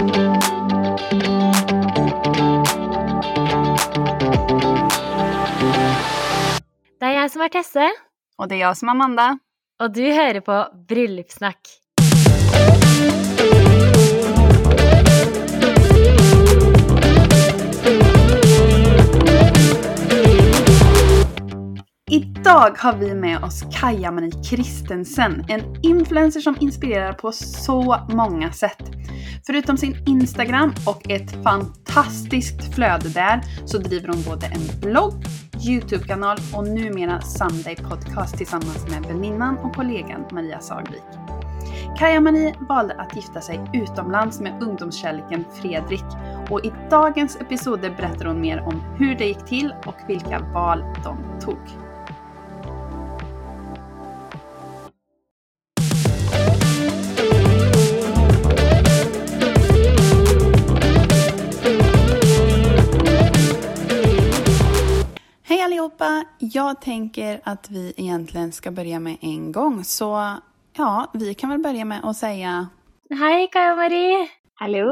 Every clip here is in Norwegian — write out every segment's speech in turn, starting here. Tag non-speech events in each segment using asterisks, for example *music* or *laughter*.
Det er jeg som er Tesse, Og det er jeg som er Amanda. og du hører på Bryllupssnakk. I dag har vi med oss Kaja Marie Kristensen, en influencer som inspirerar på så många sätt. Förutom sin Instagram och ett fantastiskt flöde där så driver hon både en blogg, Youtube-kanal och numera Sunday podcast tillsammans med väninnan och kollegan Maria Sagvik. Kaja Marie valde att gifta sig utomlands med ungdomskärleken Fredrik och i dagens episode berättar hon mer om hur det gick till och vilka val de tog. Allihopa! Jag tänker att vi egentligen ska börja med en gång. Så ja, vi kan väl börja med att säga Hei, Kaja Marie. Hallo!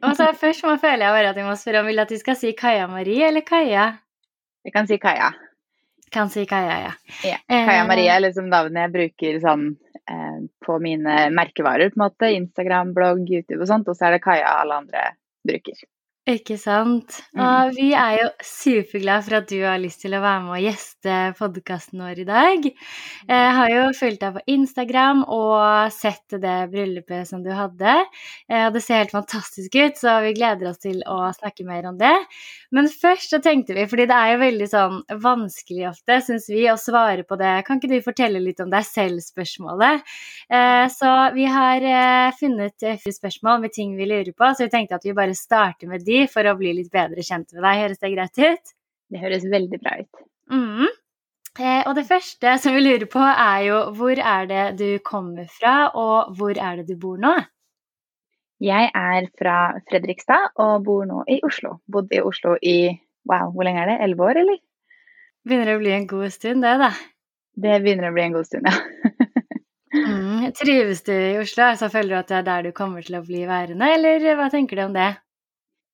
*laughs* Så Først må føler jeg bare at vi må spørre om vil at du skal si Kaja Marie eller Kaja? Vi kan si Kaja. Kan si Kaja, ja. Ja. Eh, Kaja Marie er liksom navnet jeg bruker sånn eh, på mine merkevarer, på en måte. Instagram, blogg, YouTube og sånt. Og så er det Kaja alle andre bruker. Ikke sant. Og vi er jo superglade for at du har lyst til å være med og gjeste podkasten vår i dag. Jeg har jo fulgt deg på Instagram og sett det bryllupet som du hadde. Eh, Og det ser helt fantastisk ut, så vi gleder oss til å snakke mer om det. Men først så tenkte vi, fordi det er jo veldig sånn vanskelig ofte, syns vi, å svare på det Kan ikke du fortelle litt om deg selv-spørsmålet? Eh, Så vi har eh, funnet fire spørsmål med ting vi lurer på, så vi tenkte at vi bare starter med de for å bli litt bedre kjent med deg. Høres det greit ut? Det høres veldig bra ut. Mm. Eh, og det første som vi lurer på, er jo hvor er det du kommer fra, og hvor er det du bor nå? Jeg er fra Fredrikstad og bor nå i Oslo. Bodde i Oslo i wow, hvor lenge er det? Elleve år, eller? Begynner å bli en god stund, det, da. Det begynner å bli en god stund, ja. *laughs* Mm. Trives du i Oslo? Så føler du at det er der du kommer til å bli værende, eller hva tenker du om det?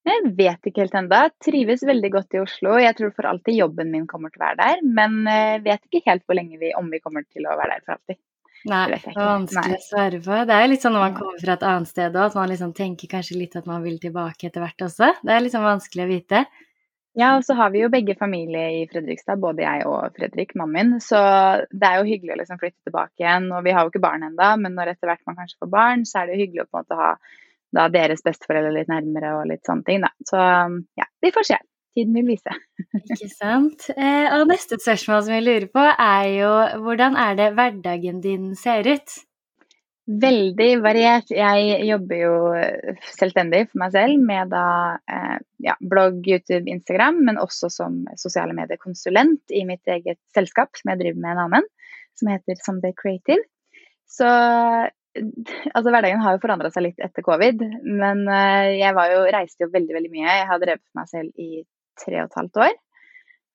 Jeg vet ikke helt ennå. Trives veldig godt i Oslo. Jeg tror for alltid jobben min kommer til å være der, men eh, vet ikke helt hvor lenge vi, om vi kommer til å være der for alltid. Nei, Det er vanskelig å svare på. Det er jo litt sånn når man kommer fra et annet sted òg, at man liksom tenker kanskje litt at man vil tilbake etter hvert også. Det er liksom vanskelig å vite. Ja, og så har vi jo begge familie i Fredrikstad, både jeg og Fredrik, mannen min. Så det er jo hyggelig å liksom flytte tilbake igjen. Og vi har jo ikke barn ennå, men når etter hvert man kanskje får barn, så er det jo hyggelig å på en måte ha da deres besteforeldre litt nærmere og litt sånne ting, da. Så ja, vi får se. Tiden vil vise. *laughs* Ikke sant? Eh, og neste spørsmål som jeg lurer på, er jo hvordan er det hverdagen din ser ut? Veldig variert. Jeg jobber jo selvstendig for meg selv med da eh, ja, blogg, YouTube, Instagram, men også som sosiale mediekonsulent i mitt eget selskap som jeg driver med en annen, som heter Someday Creative. Så altså hverdagen har jo forandra seg litt etter covid, men eh, jeg var jo, reiste jo veldig, veldig mye. Jeg har drevet meg selv i tre og et halvt år.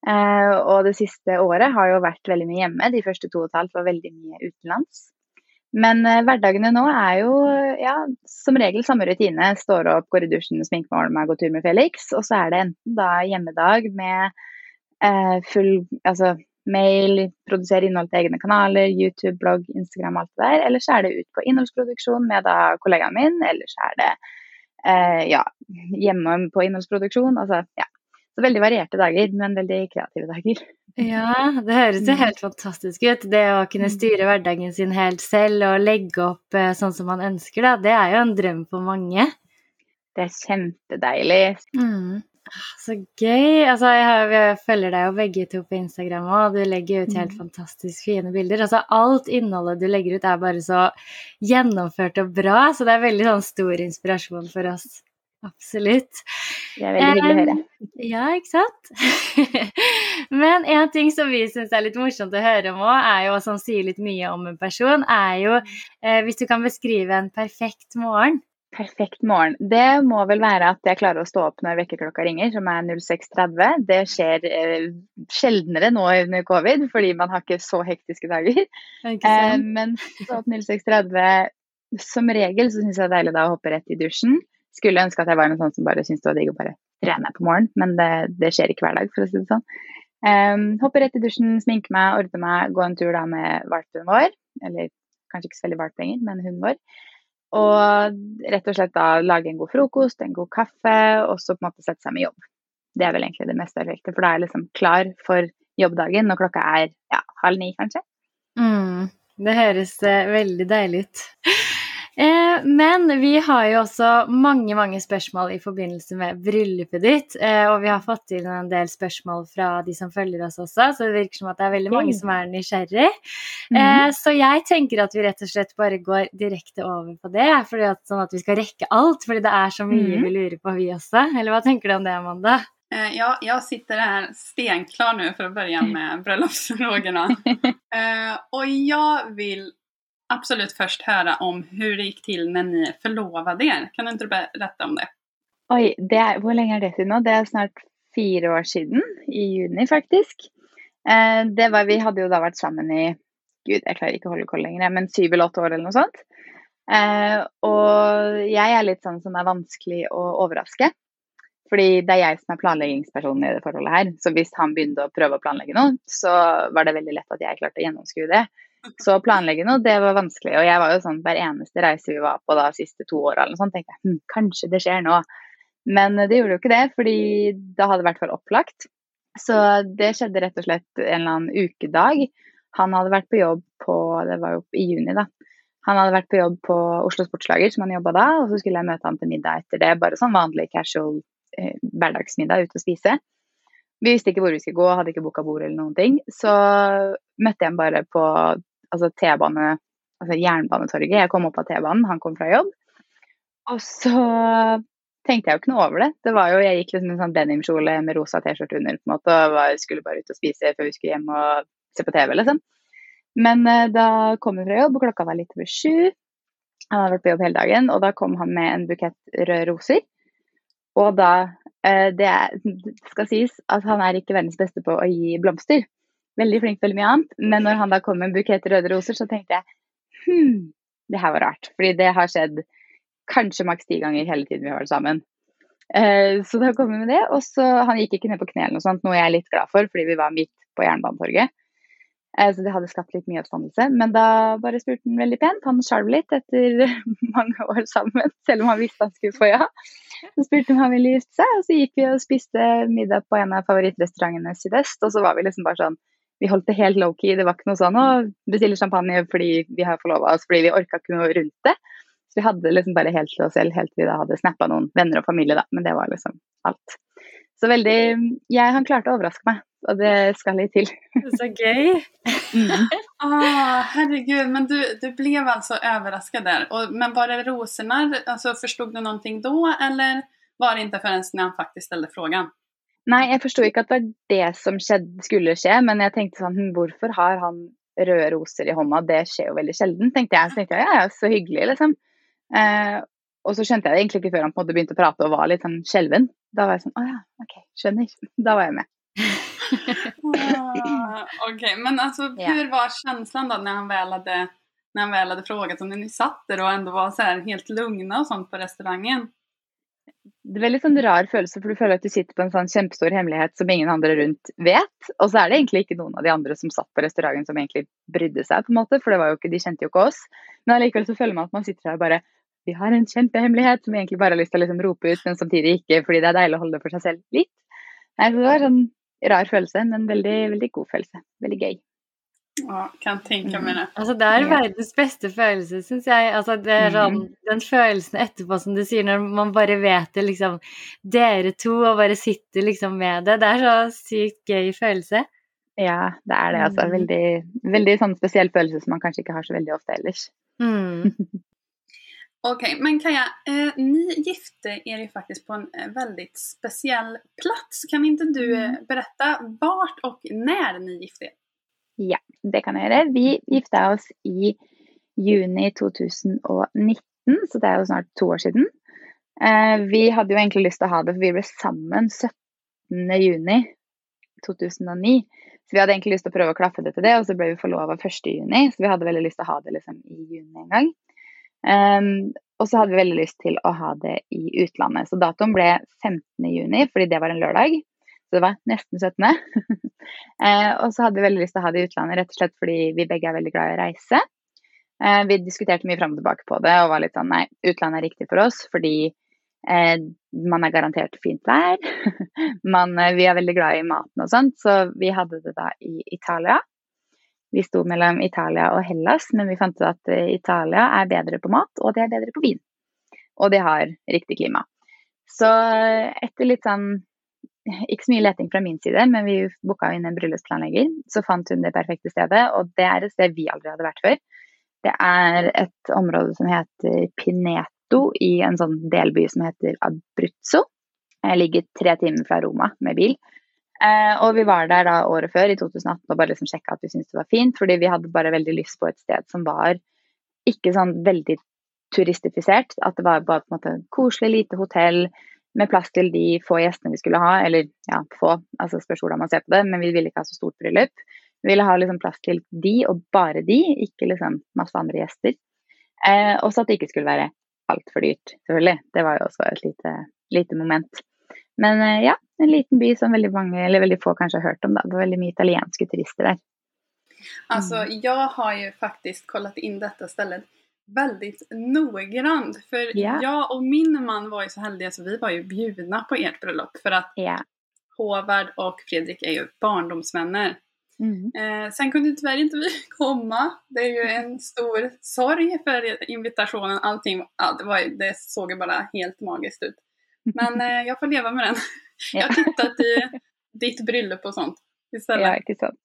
Eh, og det siste året har jo vært veldig mye hjemme. De første to og et halvt var veldig mye utenlands. Men eh, hverdagene nå er jo ja, som regel samme rutine. Står opp, går i dusjen, sminker meg, ordner meg, går tur med Felix. Og så er det enten da hjemmedag med eh, full altså mail, produsere innhold til egne kanaler, YouTube, blogg, Instagram, alt det der. Eller så er det ut på innholdsproduksjon med da kollegaen min. Eller så er det eh, ja, hjemme på innholdsproduksjon. Altså ja. Så veldig varierte dager, men veldig kreative dager. Ja, det høres jo helt fantastisk ut. Det å kunne styre hverdagen sin helt selv og legge opp eh, sånn som man ønsker, da, det er jo en drøm for mange. Det er kjempedeilig. Mm. Så gøy. Altså, jeg, har, jeg følger deg jo begge to på Instagram og du legger ut helt Mm. fantastisk fine bilder. Altså, alt innholdet du legger ut er bare så gjennomført og bra, så det er veldig sånn stor inspirasjon for oss. Absolutt. Det er veldig hyggelig å høre. Ja, ikke sant? *laughs* Men en ting som vi syns er litt morsomt å høre om òg, er jo, og som sier litt mye om en person, er jo eh, hvis du kan beskrive en perfekt morgen. Perfekt morgen. Det må vel være at jeg klarer å stå opp når vekkerklokka ringer, som er 06.30. Det skjer eh, sjeldnere nå under covid, fordi man har ikke så hektiske dager. Eh, men stå opp 06.30 Som regel så syns jeg det er deilig da å hoppe rett i dusjen. Skulle ønske at jeg var en sånn som bare syntes det var digg å bare trene på morgenen, men det, det, skjer ikke hver dag, for å si det sånn. Um, hoppe rett i dusjen, sminke meg, ordne meg, gå en tur da med valpen vår. Eller kanskje ikke så veldig valp lenger, men hunden vår. Og rett og slett da lage en god frokost, en god kaffe, og så på en måte sette seg med jobb. Det er vel egentlig det mest perfekte, for da er jeg liksom klar for jobbdagen når klokka er ja, halv ni, kanskje. Mm, det høres uh, veldig deilig ut. Eh, men vi har jo også mange mange spørsmål i forbindelse med bryllupet ditt. Eh, og vi har fått inn en del spørsmål fra de som følger oss også, så det virker som at det er veldig mange som er nysgjerrig. Mm -hmm. Så jeg tenker at vi rett og slett bare går direkte over på det, at, sånn at vi skal rekke alt. Fordi det er så mye mm -hmm. vi lurer på, vi også. Eller hva tenker du om det, Amanda? Eh, ja, jeg sitter her stenklar nå for å begynne *laughs* med bryllupsspørsmålene. *laughs* og jeg jag vill absolut först höra om hur det gick till när ni förlovade er. Kan du inte berätta om det? Oi, det er, hvor lenge er det nå? Det er snart fire år siden. I juni, faktisk. Eh, det var, vi hadde jo da vært sammen i Gud, jeg klarer ikke å holde koll lenger, men syv eller åtte år eller noe sånt. Eh, og jeg er litt sånn som er vanskelig å overraske. Fordi det er jeg som er planleggingspersonen i det forholdet her. Så hvis han begynte å prøve å planlegge noe, så var det veldig lett at jeg klarte å gjennomskue det. Så å planlegge noe, det var vanskelig. Og jeg var jo sånn hver eneste reise vi var på da siste to åra eller noe sånt, tenkte jeg hm, kanskje det skjer nå. Men det gjorde jo ikke det, fordi det hadde hvert fall opplagt. Så det skjedde rett og slett en eller annen ukedag. Han hadde vært på jobb på Det var jo i juni, da. Han hadde vært på jobb på Oslo Sportslager, som han jobba da, og så skulle jeg møte han til middag etter det. Bare sånn vanlig casual hverdagsmiddag ute og spise. Vi visste ikke hvor vi skulle gå, hadde ikke booka bord eller noen ting. Så møtte jeg ham bare på altså T-bane, altså Jernbanetorget. Jeg kom opp av T-banen, han kom fra jobb. Og så tenkte jeg jo ikke noe over det. Det var jo, Jeg gikk liksom en sånn denimkjole med rosa T-skjorte under på en måte, og var, skulle bare ut og spise før vi skulle hjem og se på TV. liksom. Men eh, da kom hun fra jobb, og klokka var litt over sju. Han hadde vært på jobb hele dagen, og da kom han med en bukett røde roser. Og da eh, Det skal sies at han er ikke verdens beste på å gi blomster. Veldig flink til veldig mye annet. Men når han da kom med en bukett røde roser, så tenkte jeg hm, det her var rart. Fordi det har skjedd kanskje maks ti ganger hele tiden vi har vært sammen. Eh, så da kom vi med det. Og så Han gikk ikke ned på knærne og sånt, noe jeg er litt glad for, fordi vi var midt på Jernbanetorget. Eh, så det hadde skapt litt mye oppstandelse. Men da bare spurte han veldig pent. Han sjalv litt etter *laughs* mange år sammen, selv om han visste han skulle få ja. Så spurte om han ville gifte seg, og så gikk vi og spiste middag på en av favorittrestaurantene sydøst. Og så var vi liksom bare sånn Vi holdt det helt low-key. Det var ikke noe sånn å bestille champagne fordi vi har forlova oss, fordi vi orka ikke noe rundt det. Så vi hadde liksom bare helt til oss selv helt til vi da hadde snappa noen venner og familie, da. Men det var liksom alt. Så veldig jeg, Han klarte å overraske meg, og det skal litt til. Så gøy. mm. ah, herregud, men du, du ble altså overrasket der. Og, men var det rosene? Altså, Forsto du noe da, eller var det ikke før når han faktisk stilte spørsmålet? Nei, jeg forsto ikke at det var det som skjedde, skulle skje, men jeg tenkte sånn Hvorfor har han røde roser i hånda? Det skjer jo veldig sjelden, tenkte jeg. Så tenkte jeg ja, ja, så hyggelig, liksom. Eh, og så skjønte jeg det egentlig ikke før han på en måte begynte å prate og var litt sånn skjelven. Da var jeg sånn Å ja, OK, skjønner. Da var jeg med. Ah, OK, men altså, *laughs* Hvor var følelsen da når han vel hadde när han väl hade frågat om ni satt der og ändå var så här helt lugna og sånt på restaurangen? Det er veldig sånn rar følelse, for du føler at du sitter på en sånn kjempestor hemmelighet som ingen andre rundt vet. Og så er det egentlig ikke noen av de andre som satt på restauranten som egentlig brydde seg, på en måte, for det var jo ikke, de kjente jo ikke oss. Men allikevel så føler man at man sitter her og bare vi har en kjempehemmelighet som vi egentlig bare har lyst til å liksom rope ut, men samtidig ikke, fordi det er deilig å holde det for seg selv litt. Nei, så det var sånn rar følelse, men veldig, veldig god følelse. Veldig gøy. Å, kan tenke meg det. Mm. Altså, det er verdens beste følelse, syns jeg. Altså, det er sånn, den følelsen etterpå, som du sier, når man bare vet det, liksom Dere to, og bare sitter liksom med det. Det er så sykt gøy følelse. Ja, det er det. Altså. Mm. Veldig, veldig sånn spesiell følelse som man kanskje ikke har så veldig ofte ellers. Mm. *laughs* Ok, men Kaja, eh, ni gifte er jo faktisk på en väldigt veldig spesiell plass. Kan ikke du eh, mm. berette vart og när ni gifte er? Ja, det kan jeg gjøre. Vi gifta oss i juni 2019, så det er jo snart to år siden. Eh, vi hadde jo egentlig lyst til å ha det, for vi ble sammen 17. juni 2009. Så vi hadde egentlig lyst til å prøve å klaffe det til det, og så ble vi forlova 1. juni. Så vi hadde veldig lyst til å ha det liksom i juni en gang. Um, og så hadde vi veldig lyst til å ha det i utlandet. Så datoen ble 15.6, fordi det var en lørdag. Så det var nesten 17. uh, *laughs* og så hadde vi veldig lyst til å ha det i utlandet rett og slett fordi vi begge er veldig glad i å reise. Uh, vi diskuterte mye fram og tilbake på det og var litt sånn nei, utlandet er riktig for oss fordi uh, man er garantert fint vær. *laughs* man, eh, vi er veldig glad i maten og sånt, så vi hadde det da i Italia. Vi sto mellom Italia og Hellas, men vi fant ut at eh, Italia er bedre på mat, og det er bedre på vin. Og det har riktig klima. Så eh, etter litt sånn ikke så mye leting fra min side, men vi booka inn en bryllupsplanlegger. Så fant hun det perfekte stedet, og det er et sted vi aldri hadde vært før. Det er et område som heter Pineto i en sånn delby som heter Abruzzo. Jeg ligger tre timer fra Roma med bil. Eh, og vi var der da året før, i 2018, og bare liksom sjekka at vi syntes det var fint. Fordi vi hadde bare veldig lyst på et sted som var ikke sånn veldig turistifisert. At det var bare på en måte koselig, lite hotell med plass til de få gjestene vi skulle ha. Eller ja, få, altså spørs hvordan man ser på det, men vi ville ikke ha så stort bryllup. Vi ville ha liksom plass til de, og bare de, ikke liksom masse andre gjester. Eh, også at det ikke skulle være altfor dyrt, selvfølgelig. Det var jo også et lite, lite moment. Men eh, ja, en liten by som veldig mange, eller veldig få kanskje har hørt om. Da. Det var veldig mye italienske turister der. Alltså jeg jag har ju faktiskt kollat in detta stället väldigt noggrant. För yeah. jag och min man var ju så heldiga så vi var ju bjudna på ert bröllop. För att yeah. Håvard och Fredrik är ju barndomsvänner. Mm. Eh, sen kunde tyvärr inte vi *laughs* komma. Det är ju en stor sorg för invitationen. Allting ja, det, var, det såg ju bara helt magiskt ut. Men eh, jag får leva med den. Jag har tittat i ditt bröllop och sånt istället. Ja, inte sant.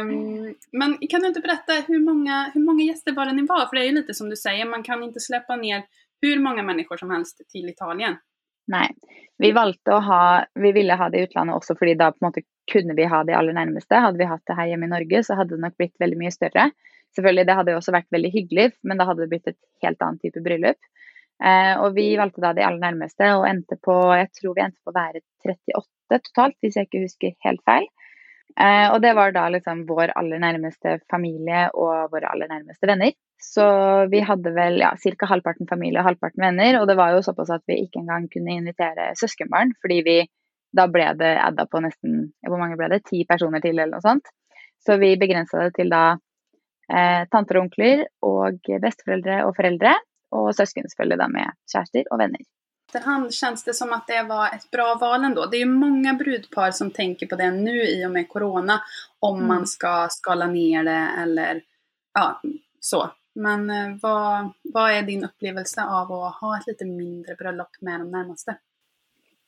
um, men kan du inte berätta hur många, hur många gäster var det ni var? För det är ju lite som du säger, man kan inte släppa ner hur många människor som helst till Italien. Nei. Vi valgte å ha Vi ville ha det i utlandet også fordi da på en måte kunne vi ha det aller nærmeste. Hadde vi hatt det her hjemme i Norge, så hadde det nok blitt veldig mye større. Selvfølgelig, det hadde jo også vært veldig hyggelig, men da hadde det blitt et helt annet type bryllup. Eh, og vi valgte da de aller nærmeste og endte på Jeg tror vi endte på å være 38 totalt, hvis jeg ikke husker helt feil. Eh, og det var da liksom vår aller nærmeste familie og våre aller nærmeste venner. Så vi hadde vel ja, ca. halvparten familie og halvparten venner. Og det var jo såpass at vi ikke engang kunne invitere søskenbarn, fordi vi da ble det adda på nesten Hvor mange ble det? Ti personer til, eller noe sånt. Så vi begrensa det til da eh, tanter og onkler og besteforeldre og foreldre och syskon følger da med kjærester og venner. Han, känns det som att det var ett bra val ändå. Det är ju många brudpar som tänker på det nu i och med corona. Om mm. man ska skala ner det eller ja, så. Men hva vad, vad är din upplevelse av att ha ett lite mindre bröllop med de närmaste?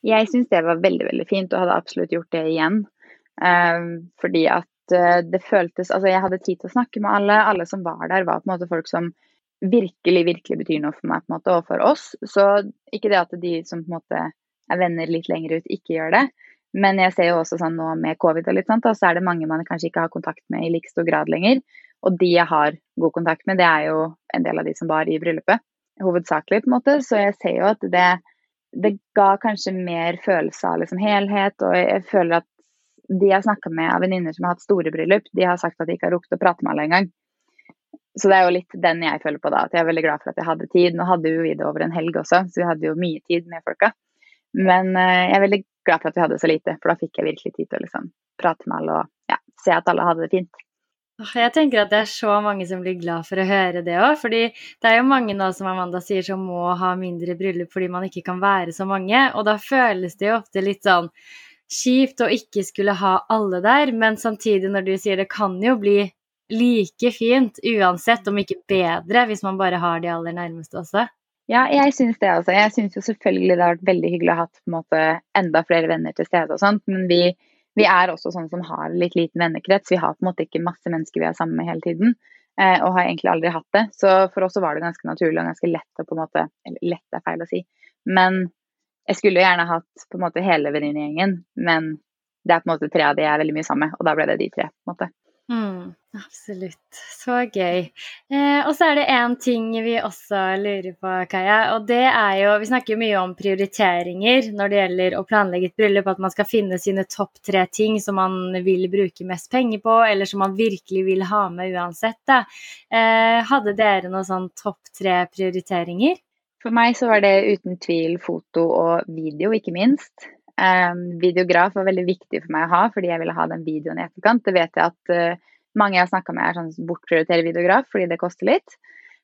Jeg syns det var veldig veldig fint og hadde absolutt gjort det igjen. Um, fordi at uh, det føltes Altså, jeg hadde tid til å snakke med alle. Alle som var der, var på en måte folk som virkelig, virkelig betyr noe for meg på en måte, og for oss. Så ikke det at de som på en måte er venner litt lenger ut, ikke gjør det. Men jeg ser jo også sånn nå med covid og litt sånt, så er det mange man kanskje ikke har kontakt med i like stor grad lenger. Og de jeg har god kontakt med, det er jo en del av de som var i bryllupet. Hovedsakelig, på en måte. Så jeg ser jo at det, det ga kanskje mer følelse av liksom helhet, og jeg føler at de jeg har snakka med av venninner som har hatt store bryllup, de har sagt at de ikke har rukket å prate med alle engang. Så det er jo litt den jeg føler på da, at jeg er veldig glad for at jeg hadde tid. Nå hadde jo vi det over en helg også, så vi hadde jo mye tid med folka. Men uh, jeg er veldig glad for at vi hadde så lite, for da fikk jeg virkelig tid til å liksom prate med alle og ja, se at alle hadde det fint. Jeg tenker at det er så mange som blir glad for å høre det òg. fordi det er jo mange nå som Amanda sier som må ha mindre bryllup fordi man ikke kan være så mange. Og da føles det jo ofte litt sånn kjipt å ikke skulle ha alle der, men samtidig når du sier det kan jo bli like fint uansett, om ikke bedre, hvis man bare har de aller nærmeste også. Ja, jeg syns det. altså. Jeg syns jo selvfølgelig det har vært veldig hyggelig å ha på en måte enda flere venner til stede og sånt, men vi, vi er også sånn som har litt liten vennekrets. Vi har på en måte ikke masse mennesker vi er sammen med hele tiden, eh, og har egentlig aldri hatt det. Så for oss så var det ganske naturlig og ganske lett å på en måte Eller lett er feil å si, men jeg skulle jo gjerne hatt på en måte hele venninnegjengen, men det er på en måte tre av de jeg er veldig mye sammen med, og da ble det de tre. på en måte. Mm, absolutt. Så gøy. Eh, og så er det én ting vi også lurer på, Kaja. Og det er jo Vi snakker jo mye om prioriteringer når det gjelder å planlegge et bryllup. At man skal finne sine topp tre ting som man vil bruke mest penger på, eller som man virkelig vil ha med uansett. Da. Eh, hadde dere noen sånn topp tre prioriteringer? For meg så var det uten tvil foto og video, ikke minst. Um, videograf var veldig viktig for meg å ha, fordi jeg ville ha den videoen i etterkant. Det vet jeg at uh, mange jeg har snakka med er sånn bortprioriterer videograf fordi det koster litt.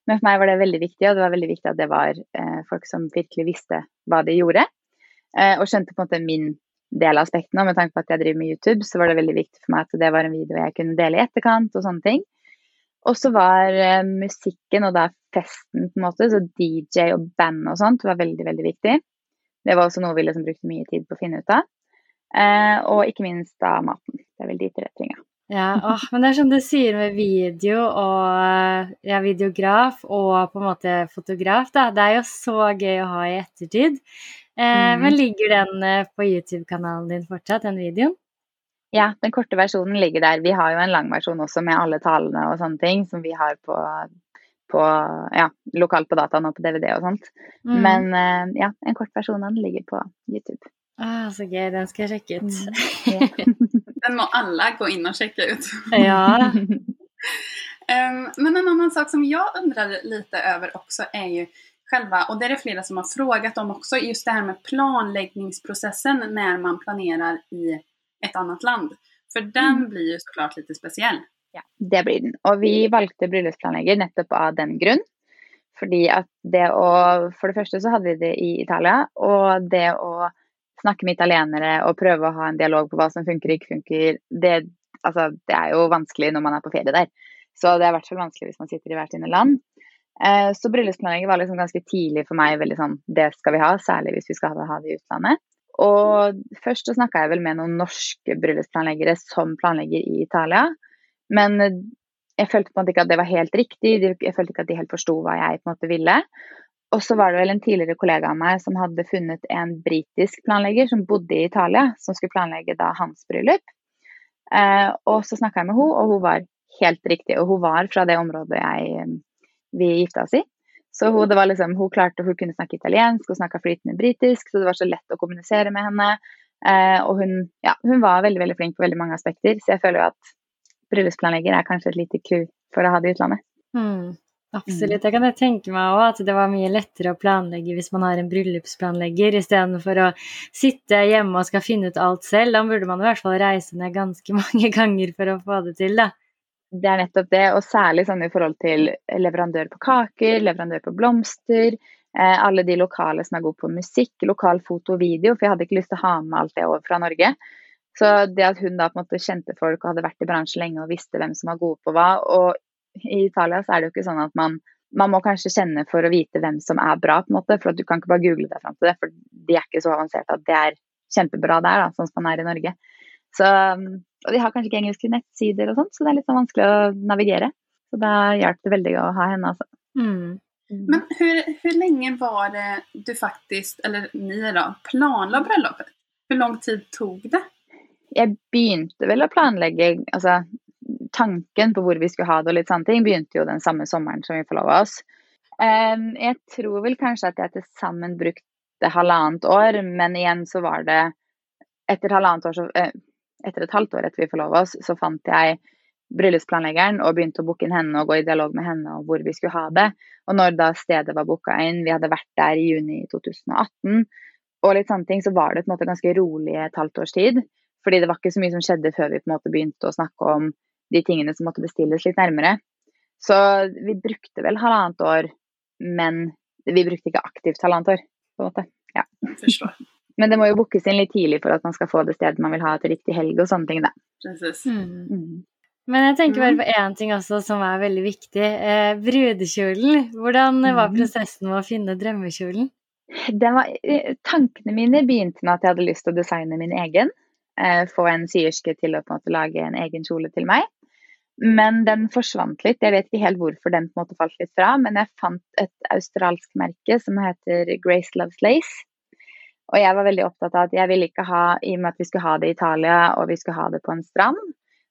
Men for meg var det veldig viktig, og det var veldig viktig at det var uh, folk som virkelig visste hva de gjorde. Uh, og skjønte på en måte min del av aspektene. Og med tanke på at jeg driver med YouTube, så var det veldig viktig for meg at det var en video jeg kunne dele i etterkant og sånne ting. Og så var uh, musikken og da festen, på en måte, så DJ og band og sånt var veldig, veldig viktig. Det var også noe vi liksom brukte mye tid på å finne ut av. Eh, og ikke minst da maten. Det er vel de tre tinga. Ja, åh, men det er som du sier med video og ja, videograf og på en måte fotograf, da. Det er jo så gøy å ha i ettertid. Eh, mm. Men ligger den på YouTube-kanalen din fortsatt, den videoen? Ja, den korte versjonen ligger der. Vi har jo en lang versjon også med alle talene og sånne ting som vi har på, på ja, lokalt på dataen og på DVD og sånt. Mm. Men uh, ja, en kort versjon av den ligger på YouTube. Ah, så gøy, den skal jeg sjekke ut. Mm. *laughs* den må alle gå inn og sjekke ut. ja. *laughs* um, men en annen sak som jeg undrer litt over også, er jo själva, och det är det flera som har frågat om också, just det här med planläggningsprocessen när man planerar i et annet land. For den mm. blir jo så klart litt spesiell. Ja, det blir den. Og vi valgte bryllupsplanlegger nettopp av den grunn. Fordi at det å For det første så hadde vi det i Italia, og det å snakke med italienere og prøve å ha en dialog på hva som funker og ikke funker, det, altså, det er jo vanskelig når man er på ferie der. Så det er i hvert fall vanskelig hvis man sitter i hvert sine land. Eh, så bryllupsplanlegging var liksom ganske tidlig for meg veldig sånn Det skal vi ha, særlig hvis vi skal ha det i utlandet. Og først så snakka jeg vel med noen norske bryllupsplanleggere som planlegger i Italia. Men jeg følte på en måte ikke at det var helt riktig. Jeg følte ikke at de helt forsto hva jeg på en måte ville. Og så var det vel en tidligere kollega av meg som hadde funnet en britisk planlegger som bodde i Italia, som skulle planlegge da hans bryllup. Eh, og så snakka jeg med henne, og hun var helt riktig. Og hun var fra det området jeg, vi gifta oss i. Så hun, det var liksom, hun klarte, hun kunne snakke italiensk og snakka flytende britisk, så det var så lett å kommunisere med henne. Eh, og hun, ja, hun, var veldig veldig flink på veldig mange aspekter, så jeg føler jo at bryllupsplanlegger er kanskje et lite crew for å ha det i utlandet. Mm, absolutt, Jeg kan tenke meg òg, at det var mye lettere å planlegge hvis man har en bryllupsplanlegger, istedenfor å sitte hjemme og skal finne ut alt selv. Da burde man i hvert fall reise ned ganske *laughs* mange ganger for å få det til, da. Det er nettopp det, og særlig sånn i forhold til leverandør på kaker, leverandør på blomster. Eh, alle de lokale som er gode på musikk, lokal foto og video. For jeg hadde ikke lyst til å ha med alt det over fra Norge. Så det at hun da på en måte kjente folk og hadde vært i bransjen lenge og visste hvem som var gode på hva. Og i Italia så er det jo ikke sånn at man man må kanskje kjenne for å vite hvem som er bra, på en måte. For du kan ikke bare google deg fram til det, for de er ikke så avanserte at det er kjempebra der, da, sånn som man er i Norge. Så og de har kanskje ikke engelske nettsider og sånt, så det er litt sånn vanskelig å navigere. Så da hjalp det veldig å ha henne, altså. Mm. mm. Men hvor lenge var det du faktisk, eller ni da, planla bryllupet? Hvor lang tid tok det? Jeg begynte vel å planlegge altså tanken på hvor vi skulle ha det og litt sånne ting, begynte jo den samme sommeren som vi forlova oss. Jeg tror vel kanskje at jeg til sammen brukte halvannet år, men igjen så var det etter år så uh, etter et halvt år etter vi forlova oss, så fant jeg bryllupsplanleggeren og begynte å booke inn henne og gå i dialog med henne om hvor vi skulle ha det. Og når da stedet var booka inn, vi hadde vært der i juni 2018, og litt sånne ting, så var det på en måte ganske rolig et halvt års tid. Fordi det var ikke så mye som skjedde før vi på en måte begynte å snakke om de tingene som måtte bestilles litt nærmere. Så vi brukte vel halvannet år, men vi brukte ikke aktivt halvannet år. på en måte. Ja. Forstår. *laughs* Men det må jo bookes inn litt tidlig for at man skal få det stedet man vil ha til riktig helg og sånne ting, da. Mm. Mm. Men jeg tenker bare mm. på én ting også som er veldig viktig. Eh, brudekjolen. Hvordan var prosessen med å finne drømmekjolen? Var, eh, tankene mine begynte med at jeg hadde lyst til å designe min egen. Eh, få en syerske til å på en måte lage en egen kjole til meg. Men den forsvant litt. Jeg vet ikke helt hvorfor den på en måte falt litt fra. Men jeg fant et australsk merke som heter Grace Loves Lace. Og jeg var veldig opptatt av at jeg ville ikke ha, i og med at vi skulle ha det i Italia og vi skulle ha det på en strand,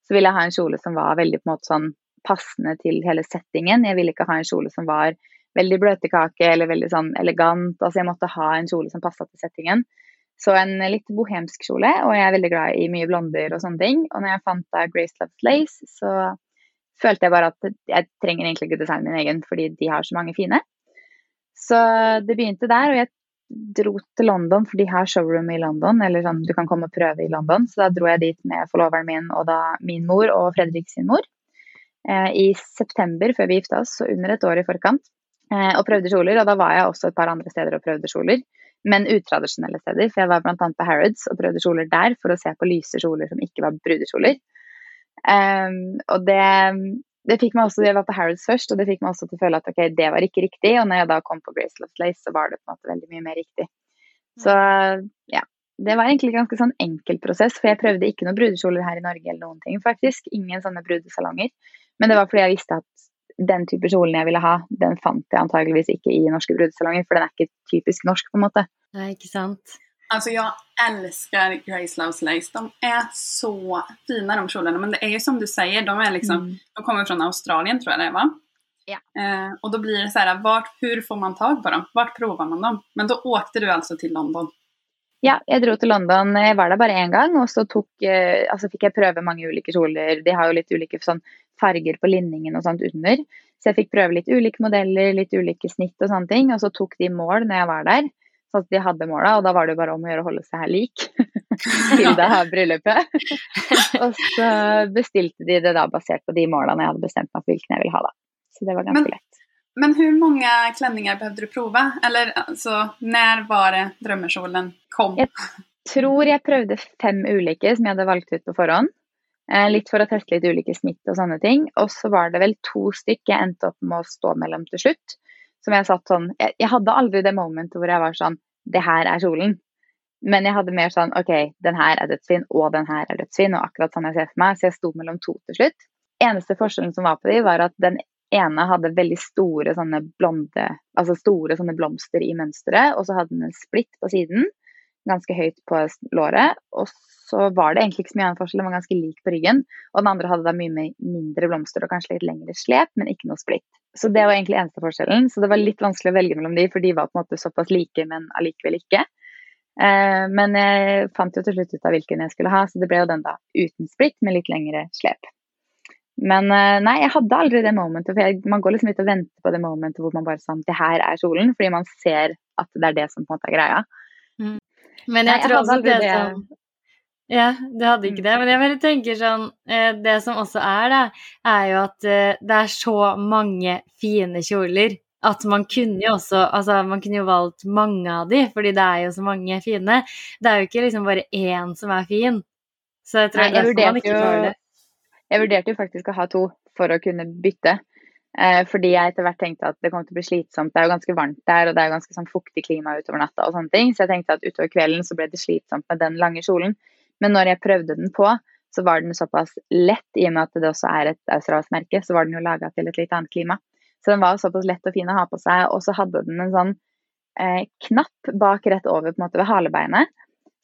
så ville jeg ha en kjole som var veldig på en måte sånn passende til hele settingen. Jeg ville ikke ha en kjole som var veldig bløtkake eller veldig sånn elegant. Altså jeg måtte ha en kjole som passa til settingen. Så en litt bohemsk kjole, og jeg er veldig glad i mye blonder og sånne ting. Og når jeg fant da Grace Loves Lace, så følte jeg bare at jeg trenger egentlig ikke designe min egen, fordi de har så mange fine. Så det begynte der, og jeg dro til London, for de har showroom i London. Eller sånn, du kan komme og prøve i London. Så da dro jeg dit med forloveren min og da min mor og Fredrik sin mor. Eh, I september før vi gifta oss, så under et år i forkant. Eh, og prøvde kjoler. Og da var jeg også et par andre steder og prøvde kjoler. Men utradisjonelle steder. For jeg var bl.a. på Harrods og prøvde kjoler der for å se på lyse kjoler som ikke var brudekjoler. Um, og det, det fikk meg også, Jeg var på Harrods først, og det fikk meg også til å føle at ok, det var ikke riktig. Og når jeg da kom på Grace Loves Lace, så var det på en måte veldig mye mer riktig. Så ja. Det var egentlig en ganske sånn enkel prosess, for jeg prøvde ikke noen brudekjoler her i Norge eller noen ting, faktisk. Ingen sånne brudesalonger. Men det var fordi jeg visste at den type kjolen jeg ville ha, den fant jeg antageligvis ikke i norske brudesalonger, for den er ikke typisk norsk, på en måte. Nei, ikke sant. Alltså jag älskar Grace Loves Lace. De är så fina de kjolarna. Men det är ju som du säger, de, är liksom, mm. de kommer från Australien tror jag det är va? Ja. Eh, och då blir det så här, vart, hur får man tag på dem? Vart provar man dem? Men då åkte du alltså till London? Ja, jeg dro til London. Jeg var der bare én gang, og så tok, eh, altså fikk jeg prøve mange ulike kjoler. De har jo litt ulike sånn, farger på linningen og sånt under. Så jeg fikk prøve litt ulike modeller, litt ulike snitt og sånne ting. Og så tok de mål når jeg var der. Sånn at de hadde måla, og da var det jo bare om å gjøre å holde seg her lik *laughs* til det her bryllupet. *laughs* og så bestilte de det da basert på de målene jeg hadde bestemt meg for hvilken jeg ville ha, da. Så det var ganske men, lett. Men hvor mange klenninger behøvde du prove? Eller altså, når var det drømmekjolen kom? Jeg tror jeg prøvde fem ulike som jeg hadde valgt ut på forhånd. Eh, litt for å teste litt ulike snitt og sånne ting. Og så var det vel to stykker jeg endte opp med å stå mellom til slutt som jeg satt sånn jeg, hadde aldri det momentet hvor jeg var sånn Det her er kjolen. Men jeg hadde mer sånn OK, den her er dødsfin, og den her er dødsfin, og akkurat sånn jeg ser for meg. Så jeg sto mellom to til slutt. Eneste forskjellen som var på de, var at den ene hadde veldig store sånne blonde Altså store sånne blomster i mønsteret, og så hadde den en splitt på siden. Ganske høyt på låret. Og så var det egentlig ikke så mye annen forskjell, den var ganske lik på ryggen. Og den andre hadde da mye mindre blomster og kanskje litt lengre slep, men ikke noe splitt. Så det var egentlig eneste forskjellen. Så det var litt vanskelig å velge mellom de, for de var på en måte såpass like, men allikevel ikke. Eh, men jeg fant jo til slutt ut av hvilken jeg skulle ha, så det ble jo den da uten splitt med litt lengre slep. Men eh, nei, jeg hadde aldri det momentet, for jeg, man går liksom litt og venter på det momentet hvor man bare sånn Det her er kjolen, fordi man ser at det er det som på en måte er greia. Mm. Men jeg, nei, jeg tror også det, det som ja, du hadde ikke mm. det. Men jeg bare tenker sånn eh, Det som også er, da, er jo at eh, det er så mange fine kjoler at man kunne jo også Altså, man kunne jo valgt mange av de, fordi det er jo så mange fine. Det er jo ikke liksom bare én som er fin. Så jeg tror Nei, jeg det er man ikke får det. Jeg vurderte jo faktisk å ha to for å kunne bytte. Eh, fordi jeg etter hvert tenkte at det kom til å bli slitsomt. Det er jo ganske varmt der, og det er jo ganske sånn fuktig klima utover natta og sånne ting. Så jeg tenkte at utover kvelden så ble det slitsomt med den lange kjolen. Men når jeg prøvde den på, så var den såpass lett, i og med at det også er et australsk merke, så var den jo laga til et litt annet klima. Så den var såpass lett og fin å ha på seg, og så hadde den en sånn eh, knapp bak rett over på en måte ved halebeinet,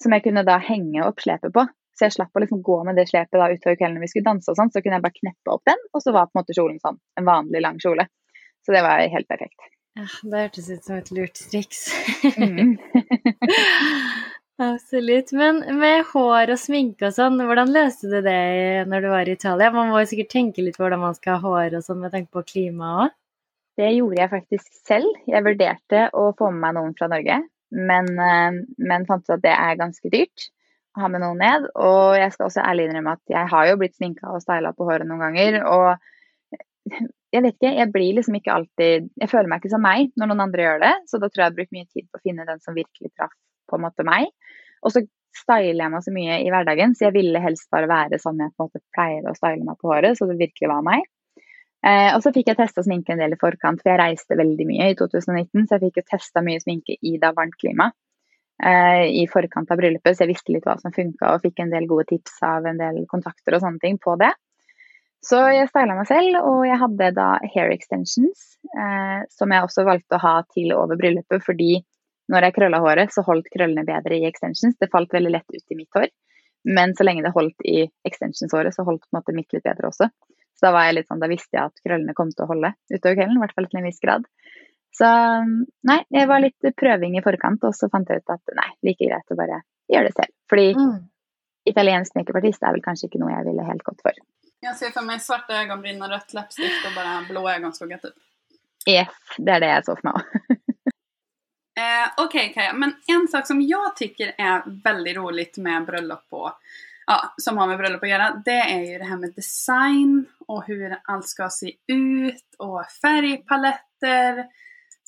som jeg kunne da henge opp slepet på. Så jeg slapp å liksom gå med det slepet da utover kvelden når vi skulle danse og sånn, så kunne jeg bare kneppe opp den, og så var på en måte kjolen sånn, en vanlig lang kjole. Så det var helt perfekt. Ja, det hørtes ut som et lurt triks. mm. *laughs* Absolutt. Men med hår og sminke og sånn, hvordan løste du det når du var i Italia? Man må jo sikkert tenke litt på hvordan man skal ha hår og sånn med tanke på klimaet òg? Det gjorde jeg faktisk selv. Jeg vurderte å få med meg noen fra Norge, men, eh, men fant ut at det er ganske dyrt ha med noen ned. Og jeg skal også ærlig innrømme at jeg har jo blitt sminka og styla på håret noen ganger. Og jeg vet ikke, jeg blir liksom ikke alltid Jeg føler meg ikke som meg når noen andre gjør det, så da tror jeg jeg brukt mye tid på å finne den som virkelig traff på en måte meg. Og så styler jeg meg så mye i hverdagen, så jeg ville helst bare være sånn jeg på en måte pleier å style meg på håret, så det virkelig var meg. Eh, og så fikk jeg testa sminke en del i forkant, for jeg reiste veldig mye i 2019, så jeg fikk jo testa mye sminke i da varmt klima i forkant av bryllupet, så jeg visste litt hva som funka og fikk en del gode tips av en del kontakter og sånne ting på det. Så jeg styla meg selv, og jeg hadde da hair extensions, eh, som jeg også valgte å ha til over bryllupet, fordi når jeg krølla håret, så holdt krøllene bedre i extensions. Det falt veldig lett ut i mitt hår. Men så lenge det holdt i extensions-håret, så holdt på en måte mitt litt bedre også. Så da var jeg litt sånn, da visste jeg at krøllene kom til å holde utover kvelden, i hvert fall til en viss grad. Så nei, jeg var litt prøving i forkant, og så fant jeg ut at nei, like greit å bare gjøre det selv. Fordi mm. italiensk makeupartist er vel kanskje ikke noe jeg ville helt gått for. Jeg ser for meg svarte øyenbryn og rødt leppestift og bare blå så ut. Yes, det er det jeg så for meg òg. *laughs* Eh, ok, Kaja, men en sak som jeg syns er veldig rolig med bryllup og ja, som har med bryllup å gjøre, det er jo det her med design og hvordan alt skal se ut og färgpaletter.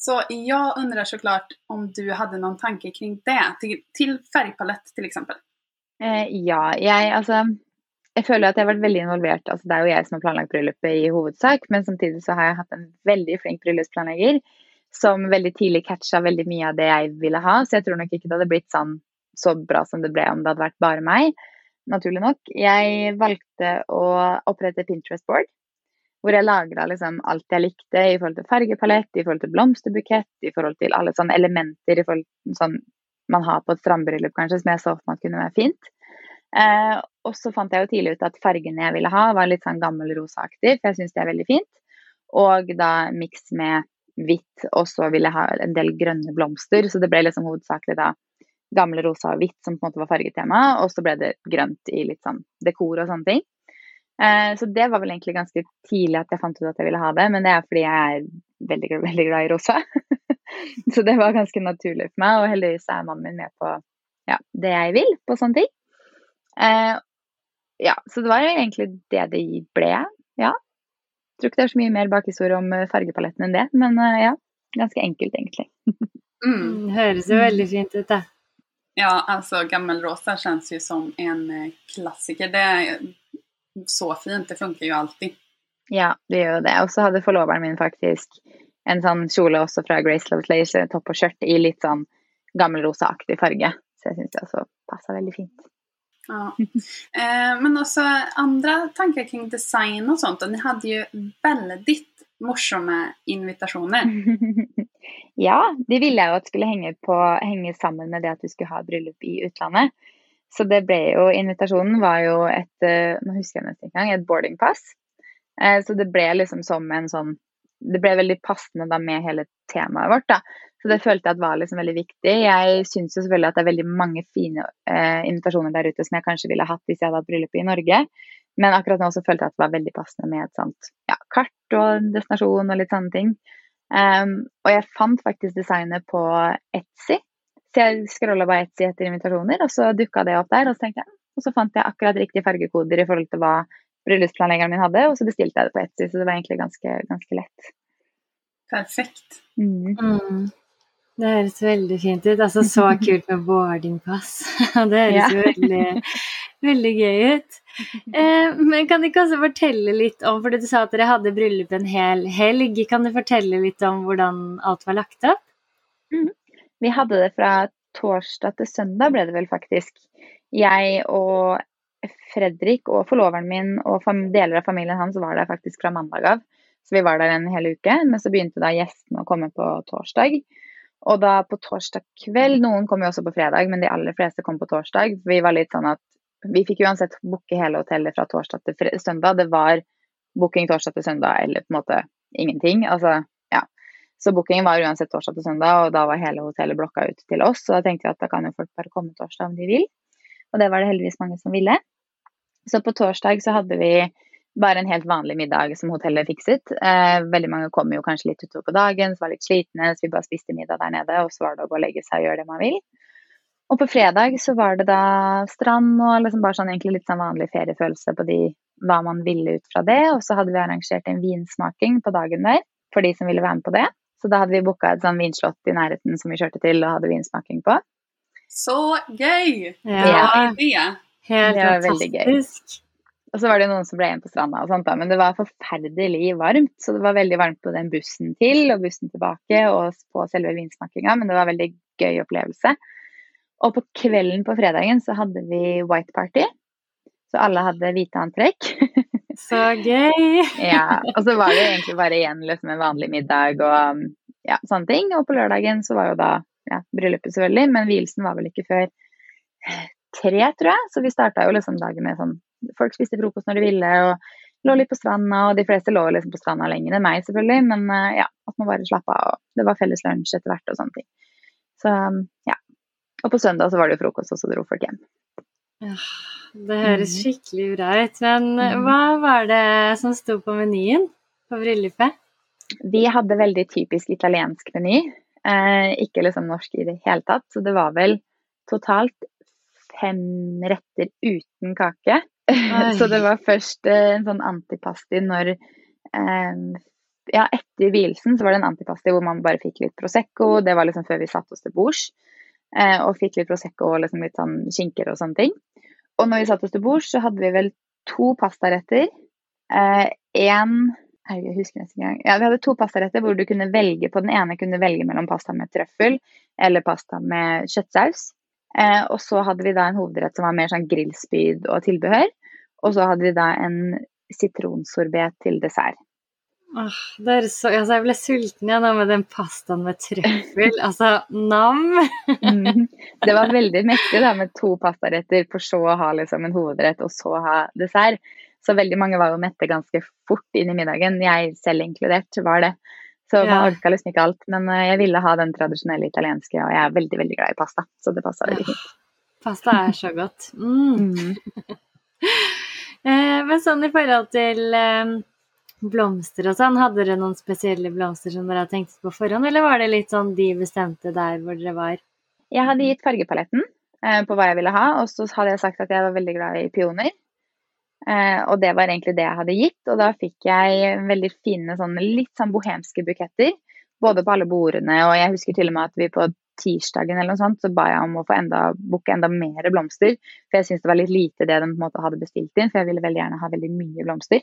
Så jag undrar såklart om du hadde noen tanke kring det, til, til färgpalett till? Eh, ja, jeg altså Jeg føler at jeg har vært veldig involvert. altså Det er jo jeg som har planlagt bryllupet i hovedsak, men samtidig så har jeg hatt en veldig flink bryllupsplanlegger som veldig tidlig catcha veldig mye av det jeg ville ha. Så jeg tror nok ikke det hadde blitt sånn så bra som det ble om det hadde vært bare meg naturlig nok. Jeg valgte å opprette Pinterest-board. Hvor jeg lagra liksom alt jeg likte i forhold til fargepalett, i forhold til blomsterbukett, i forhold til alle sånne elementer i forhold til sånn man har på et strandbryllup, kanskje, som jeg så for meg kunne være fint. Eh, og så fant jeg jo tidlig ut at fargene jeg ville ha, var litt sånn gammel rosaaktig, for jeg syns det er veldig fint. Og da miks med hvitt, og så ville jeg ha en del grønne blomster. Så det ble liksom hovedsakelig da gamle rosa og hvitt som på en måte var fargetema, og så ble det grønt i litt sånn dekor og sånne ting. Eh, så det var vel egentlig ganske tidlig at jeg fant ut at jeg ville ha det, men det er fordi jeg er veldig, veldig glad i rosa. *laughs* så det var ganske naturlig for meg, og heldigvis er mannen min med på ja, det jeg vil på sånne ting. Eh, ja, så det var egentlig det det ble, ja. Jeg tror ikke det er så mye mer bakhistorie om eh, fargepaletten enn det, men ja, ganske enkelt egentlig. *laughs* mm, høres jo veldig fint ut, det. Ja, altså Gammel rosa kjennes jo som en klassiker. Det är så fint, det funker jo alltid. Ja, det gjør jo det. Og så hadde forloveren min faktisk en sånn kjole også fra Grace Lovelace, topp og skjørt i litt sånn gammelrosaaktig farge. Så jeg syns det også passa veldig fint. Ja. Eh, men også andre tanker kring design og sånt. Og dere hadde jo veldig morsomme invitasjoner. *laughs* ja, de ville jo at skulle henge, på, henge, sammen med det at du skulle ha bryllup i utlandet. Så det ble jo Invitasjonen var jo et eh, nå husker jeg nesten ikke engang, et boardingpass. Eh, så det ble liksom som en sånn Det ble veldig passende da med hele temaet vårt, da. Så det følte jeg at var liksom veldig viktig. Jeg syns jo selvfølgelig at det er veldig mange fine eh, invitasjoner der ute som jeg kanskje ville hatt hvis jeg hadde hatt bryllup i Norge. Men akkurat nå så følte jeg at det var veldig passende med et sånt ja, kart og destinasjon og litt sånne ting. Um, og jeg fant faktisk designet på Etsy. Så jeg scrolla bare Etsy etter invitasjoner, og så dukka det opp der. Og så tenkte jeg, og så fant jeg akkurat riktige fargekoder i forhold til hva bryllupsplanleggeren min hadde, og så bestilte jeg det på Etsy. Så det var egentlig ganske, ganske lett. Perfekt. Mm. Mm. Det høres veldig fint ut. Altså så *laughs* kult med boardingpass. *laughs* det høres ja. jo veldig, veldig gøy ut. Eh, men kan du ikke også fortelle litt om, for du sa at dere hadde bryllup en hel helg. Kan du fortelle litt om hvordan alt var lagt opp? Mm. Vi hadde det fra torsdag til søndag, ble det vel faktisk. Jeg og Fredrik og forloveren min og deler av familien hans var der faktisk fra mandag av. Så vi var der en hel uke. Men så begynte da gjestene å komme på torsdag. Og da på torsdag kveld Noen kom jo også på fredag, men de aller fleste kom på torsdag. Vi var litt sånn at vi fikk uansett booke hele hotellet fra torsdag til søndag. Det var booking torsdag til søndag eller på en måte ingenting. Altså. Så bookingen var uansett torsdag til søndag, og da var hele hotellet blokka ut til oss. Så da tenkte vi at da kan jo folk bare komme torsdag om de vil. Og det var det heldigvis mange som ville. Så på torsdag så hadde vi bare en helt vanlig middag som hotellet fikset. Eh, veldig mange kom jo kanskje litt utover på dagen, så var litt slitne, så vi bare spiste middag der nede, og så var det å gå og legge seg og gjøre det man vil. Og på fredag så var det da strand og liksom bare sånn egentlig litt sånn vanlig feriefølelse på de, hva man ville ut fra det. Og så hadde vi arrangert en vinsmaking på dagen der for de som ville være med på det. Så da hadde vi booka et sånn vinslott i nærheten som vi kjørte til og hadde vinsmaking på. Så gøy! Ja, ja. Helt det var veldig gøy. Og så var det noen som ble igjen på stranda og sånt, da. Men det var forferdelig varmt. Så det var veldig varmt på den bussen til og bussen tilbake og på selve vinsmakinga. Men det var en veldig gøy opplevelse. Og på kvelden på fredagen så hadde vi white party. Så alle hadde hvite antrekk. *laughs* så gøy! ja. Og så var det egentlig bare igjen liksom en vanlig middag og ja, sånne ting. Og på lørdagen så var jo da ja, bryllupet selvfølgelig, men vielsen var vel ikke før tre, tror jeg. Så vi starta jo liksom dagen med sånn Folk spiste frokost når de ville og lå litt på stranda, og de fleste lå liksom på stranda lenger enn meg, selvfølgelig. Men ja, at man bare slappa av. Og det var felles lunsj etter hvert og sånne ting. Så ja, og på søndag så var det jo frokost, og så dro folk hjem. Ja, det høres mhm. skikkelig bra ut. Men mhm. hva var det som sto på menyen på bryllupet? Vi hadde veldig typisk italiensk meny. Eh, ikke liksom norsk i det hele tatt. Så det var vel totalt fem retter uten kake. *laughs* så det var først eh, en sånn antipasti når eh, Ja, etter vielsen så var det en antipasti hvor man bare fikk litt Prosecco. Det var liksom før vi satte oss til bords. Eh, og fikk litt Prosecco og liksom litt sånn skinker og sånne ting. Og når vi satte oss til bords, så hadde vi vel to pastaretter. Én eh, jeg husker nesten ikke engang. Ja, vi hadde to pastaretter hvor du kunne velge på den ene kunne velge mellom pasta med trøffel eller pasta med kjøttsaus. Eh, og så hadde vi da en hovedrett som var mer sånn grillspyd og tilbehør. Og så hadde vi da en sitronsorbet til dessert. Åh, det så, altså jeg ble sulten igjen med den pastaen med trøffel. *laughs* altså, nam! mm, det var veldig *laughs* mektig da, med to pastaretter, for så å ha liksom en hovedrett og så ha dessert. Så veldig mange var jo mette ganske fort inn i middagen. Jeg selv inkludert var det. Så man ja. orka liksom ikke alt. Men eh, jeg ville ha den tradisjonelle italienske, og jeg er veldig veldig glad i pasta. Så det passa veldig fint. Pasta er så godt. Mm. *laughs* mm. Men sånn i forhold til eh, blomster og sånn, hadde dere noen spesielle blomster som dere hadde tenkt på forhånd, eller var det litt sånn de bestemte der hvor dere var? Jeg hadde gitt fargepaletten på hva jeg ville ha, og så hadde jeg sagt at jeg var veldig glad i pioner. Eh, og det var egentlig det jeg hadde gitt. Og da fikk jeg veldig fine sånn litt sånn bohemske buketter. Både på alle bordene, og jeg husker til og med at vi på tirsdagen eller noe sånt, så ba jeg om å få enda, booke enda mer blomster. For jeg syntes det var litt lite det de på en måte hadde bestilt inn, for jeg ville veldig gjerne ha veldig mye blomster.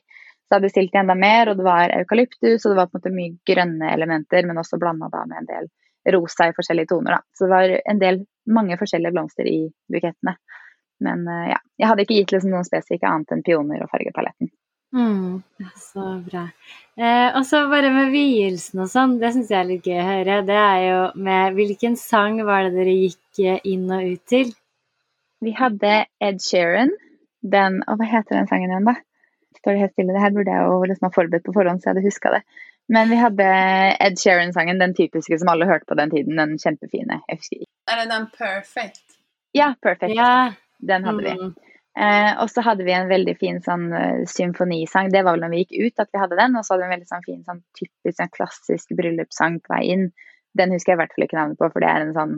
Så jeg bestilte enda mer, og det var eukalyptus, og det var på en måte mye grønne elementer, men også blanda med en del rosa i forskjellige toner. da. Så det var en del, mange forskjellige blomster i bukettene. Men uh, ja, jeg hadde ikke gitt liksom noen spesifikke annet enn pioner og fargepaletten. Mm, så bra. Eh, og så bare med vielsen og sånn, det syns jeg er litt gøy å høre. Det er jo med Hvilken sang var det dere gikk eh, inn og ut til? Vi hadde Ed Sheeran. Den Og hva heter den sangen igjen, da? Står det helt stille? Det her burde jeg jo liksom ha forberedt på forhånd, så jeg hadde huska det. Men vi hadde Ed Sheeran-sangen, den typiske som alle hørte på den tiden. Den kjempefine. Jeg husker ikke. Er det den Perfect? Ja, Perfect. Ja. Den hadde vi. Mm. Eh, og så hadde vi en veldig fin sånn uh, symfonisang. Det var vel når vi gikk ut at vi hadde den. Og så hadde vi en veldig sånn fin sånn typisk sånn klassisk bryllupssang på vei inn. Den husker jeg i hvert fall ikke navnet på, for det er en sånn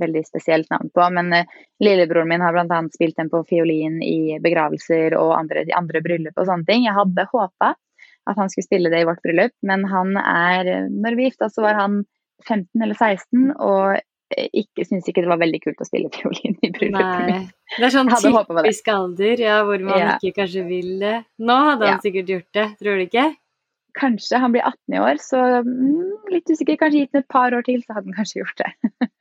veldig spesielt navn på. Men uh, lillebroren min har bl.a. spilt den på fiolin i begravelser og andre, andre bryllup og sånne ting. Jeg hadde håpa at han skulle spille det i vårt bryllup, men han er Når vi gifta, så var han 15 eller 16, og ikke synes ikke det var veldig kult å spille fiolin i bryllupet mitt. Det er sånn typisk alder ja, hvor man ja. ikke kanskje vil det. Nå hadde han ja. sikkert gjort det, tror du ikke? Kanskje. Han blir 18 i år, så mm, litt usikker. Kanskje gitt den et par år til, så hadde han kanskje gjort det. *laughs*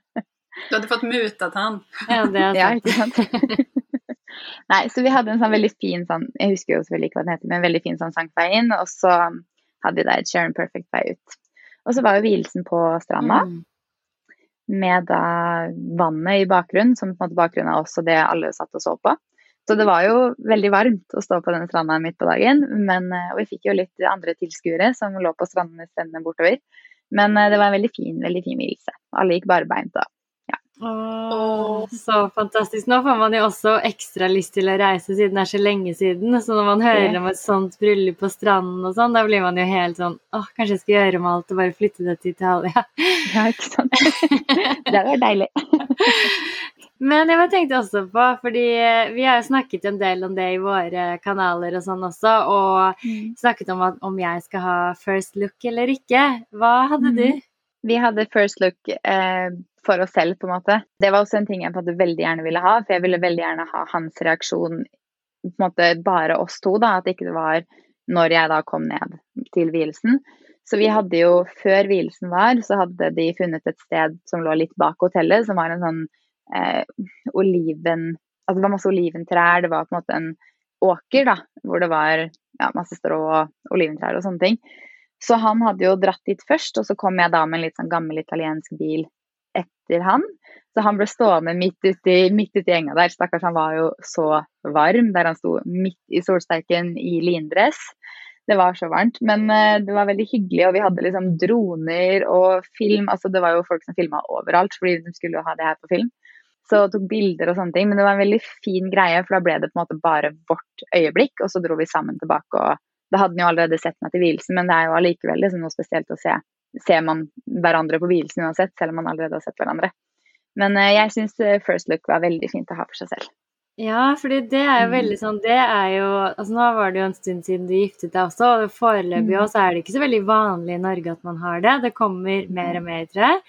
du hadde fått muta til han. Ja, det er *laughs* sant. ja, ikke sant. *laughs* Nei, så vi hadde en sånn veldig fin sånn Jeg husker jo selvfølgelig ikke hva den heter, men en veldig fin sånn sang vei inn. Og så hadde vi da et Sharon Perfect vei ut. Og så var jo vielsen på stranda. Mm med da vannet i bakgrunnen, som på en måte bakgrunnen er også det alle satt og så på. Så det var jo veldig varmt å stå på denne stranda midt på dagen. Men, eh, og vi fikk jo litt andre tilskuere som lå på strandene bortover. Men eh, det var en veldig fin veldig fin vielse. Alle gikk barbeint og Åh, så fantastisk. Nå får man jo også ekstra lyst til å reise siden det er så lenge siden. Så når man hører om et sånt bryllup på stranden og sånn, da blir man jo helt sånn åh, kanskje jeg skal gjøre om alt og bare flytte det til Italia. Ja, ikke sant. det var deilig. Men jeg tenkte også på, fordi vi har jo snakket en del om det i våre kanaler og sånn også, og mm. snakket om at, om jeg skal ha first look eller ikke. Hva hadde mm. du? Vi hadde first look eh, for oss selv, på en måte. Det var også en ting jeg veldig gjerne ville ha, for jeg ville veldig gjerne ha hans reaksjon på en måte bare oss to, da. At ikke det var når jeg da kom ned til vielsen. Så vi hadde jo, før vielsen var, så hadde de funnet et sted som lå litt bak hotellet, som var en sånn eh, oliven Altså det var masse oliventrær, det var på en måte en åker, da, hvor det var ja, masse strå og oliventrær og sånne ting. Så han hadde jo dratt dit først, og så kom jeg da med en litt sånn gammel italiensk bil etter han. Så han ble stående midt ute i enga der. Stakkars, han var jo så varm der han sto midt i solsteiken i lindress. Det var så varmt, men uh, det var veldig hyggelig, og vi hadde liksom droner og film. Altså det var jo folk som filma overalt, fordi de skulle jo ha det her på film. Så tok bilder og sånne ting. Men det var en veldig fin greie, for da ble det på en måte bare vårt øyeblikk, og så dro vi sammen tilbake og da hadde han jo allerede sett meg til vielsen, men det er jo allikevel liksom noe spesielt å se ser man hverandre på vielsen uansett, selv om man allerede har sett hverandre. Men eh, jeg syns eh, first look var veldig fint å ha for seg selv. Ja, fordi det er jo Mm. veldig sånn Det er jo Altså nå var det jo en stund siden du giftet deg også, og foreløpig Mm. også er det ikke så veldig vanlig i Norge at man har det. Det kommer mer og mer, tror jeg.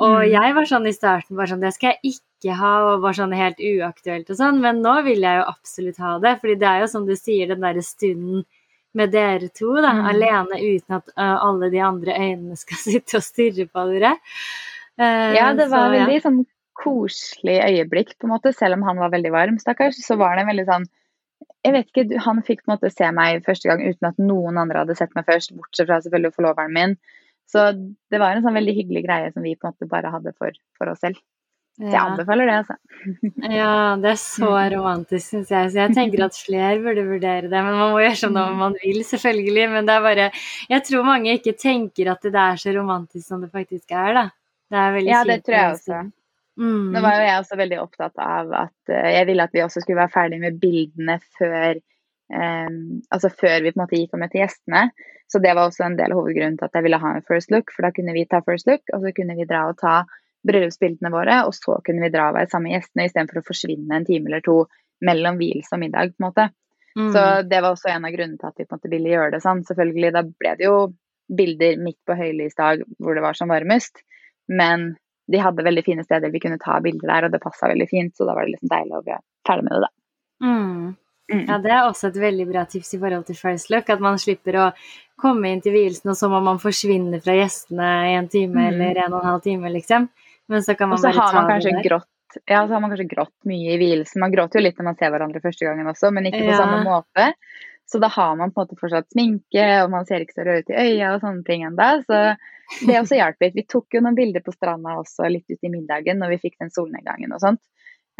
Og Mm. jeg var sånn i starten bare sånn Det skal jeg ikke ha, og var sånn helt uaktuelt og sånn, men nå vil jeg jo absolutt ha det. Fordi det er jo som du sier, den derre stunden med dere to, da, Mm. alene uten at uh, alle de andre øynene skal *laughs* sitte og stirre på dere. Uh, Ja, det var så, ja. veldig sånn koselig øyeblikk, på en måte. Selv om han var veldig varm, stakkars, så var det en veldig sånn jeg vet ikke, Han fikk på en måte se meg første gang uten at noen andre hadde sett meg først, bortsett fra selvfølgelig forloveren min. Så det var en sånn veldig hyggelig greie som vi på en måte bare hadde for, for oss selv. Så jeg anbefaler det, altså. *laughs* Ja, det er så romantisk, syns jeg. Så jeg tenker at flere burde vurdere det. Men man må gjøre sånn om man vil, selvfølgelig. Men det er bare Jeg tror mange ikke tenker at det er så romantisk som det faktisk er, da. Det er veldig Ja, det tror jeg også. Mm. Nå var jo jeg også veldig opptatt av at eh, jeg ville at vi også skulle være ferdig med bildene før Um, altså før vi på en måte gikk og møtte gjestene. Så det var også en del av hovedgrunnen til at jeg ville ha en first look, for da kunne vi ta first look, og så kunne vi dra og ta bryllupsbildene våre, og så kunne vi dra og være sammen med gjestene istedenfor å forsvinne en time eller to mellom vielse og middag, på en måte. Mm. Så det var også en av grunnene til at vi på en måte ville gjøre det sånn. Selvfølgelig, da ble det jo bilder midt på høylysdag hvor det var som varmest, men de hadde veldig fine steder vi kunne ta bilder der, og det passa veldig fint, så da var det liksom deilig å bli ferdig med det, da. Mm. Mm. Ja, det er også et veldig bra tips i forhold til first look. At man slipper å komme inn til vielsen, og så må man forsvinne fra gjestene i en time Mm. eller en og en halv time, liksom. Men så kan man bare har ta man det der. grått ja, så har man kanskje grått mye i hvilelsen. Man gråter jo litt når man ser hverandre første gangen også, men ikke på Ja. samme måte. Så da har man på en måte fortsatt sminke, og man ser ikke så rød ut i øya og sånne ting ennå. Så det også hjalp litt. Vi tok jo noen bilder på stranda også litt ut i middagen når vi fikk den solnedgangen og sånt.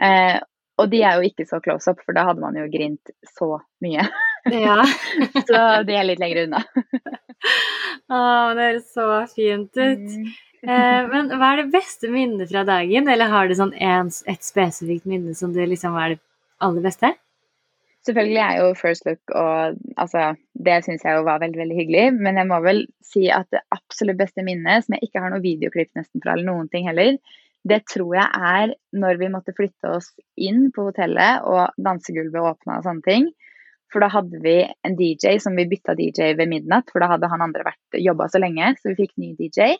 Eh, og de er jo ikke så close up, for da hadde man jo grint så mye. Ja. *laughs* Så de er litt lenger unna. Å, det høres så fint ut. Eh, men hva er det beste minnet fra dagen, eller har du sånn en, et spesifikt minne som du liksom er det aller beste? Selvfølgelig er jo first look og altså, det syns jeg jo var veldig veldig hyggelig. Men jeg må vel si at det absolutt beste minnet, som jeg ikke har noe videoklipp nesten fra eller noen ting heller, det tror jeg er når vi måtte flytte oss inn på hotellet og dansegulvet åpna og sånne ting. For da hadde vi en DJ som vi bytta DJ ved midnatt, for da hadde han andre vært jobba så lenge, så vi fikk ny DJ.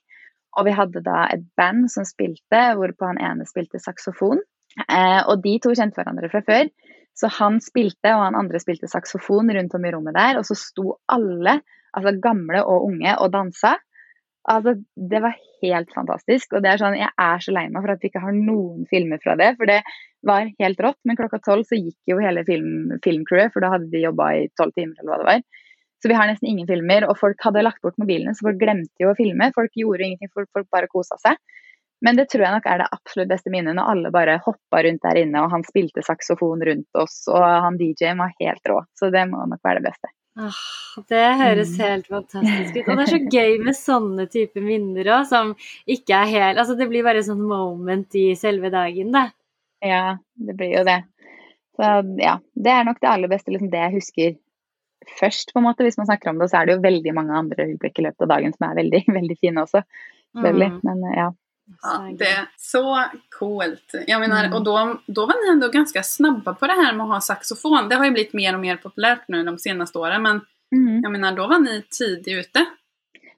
Og vi hadde da et band som spilte, hvorpå han ene spilte saksofon. Eh, og de to kjente hverandre fra før. Så han spilte, og han andre spilte saksofon rundt om i rommet der. Og så sto alle, altså gamle og unge, og dansa. Altså, det var helt fantastisk. Og det er sånn, jeg er så lei meg for at vi ikke har noen filmer fra det. For det var helt rått. Men klokka tolv så gikk jo hele film, filmcrewet, for da hadde de jobba i tolv timer eller hva det var. Så vi har nesten ingen filmer. Og folk hadde lagt bort mobilene, så folk glemte jo å filme. Folk gjorde ingenting, folk, folk bare kosa seg. Men det tror jeg nok er det absolutt beste minnet, når alle bare hoppa rundt der inne, og han spilte saksofon rundt oss, og han DJ-en var helt rå. Så det må nok være det beste. Ah, det høres Mm. helt fantastisk ut. Og det er så gøy med sånne typer minner òg, som ikke er helt Altså det blir bare sånn moment i selve dagen, da. Ja, det blir jo det. Så ja, det er nok det aller beste, liksom det jeg husker først, på en måte. Hvis man snakker om det, så er det jo veldig mange andre øyeblikk i løpet av dagen som er veldig, *laughs* veldig fine også. Selvfølgelig. Mm. Men ja. Ja, det är så coolt. Jag menar, Mm. och då, då var ni ändå ganska snabba på det här med att ha saxofon. Det har ju blivit mer och mer populärt nu de senaste åren, men mm. jag menar, då var ni tidlig ute.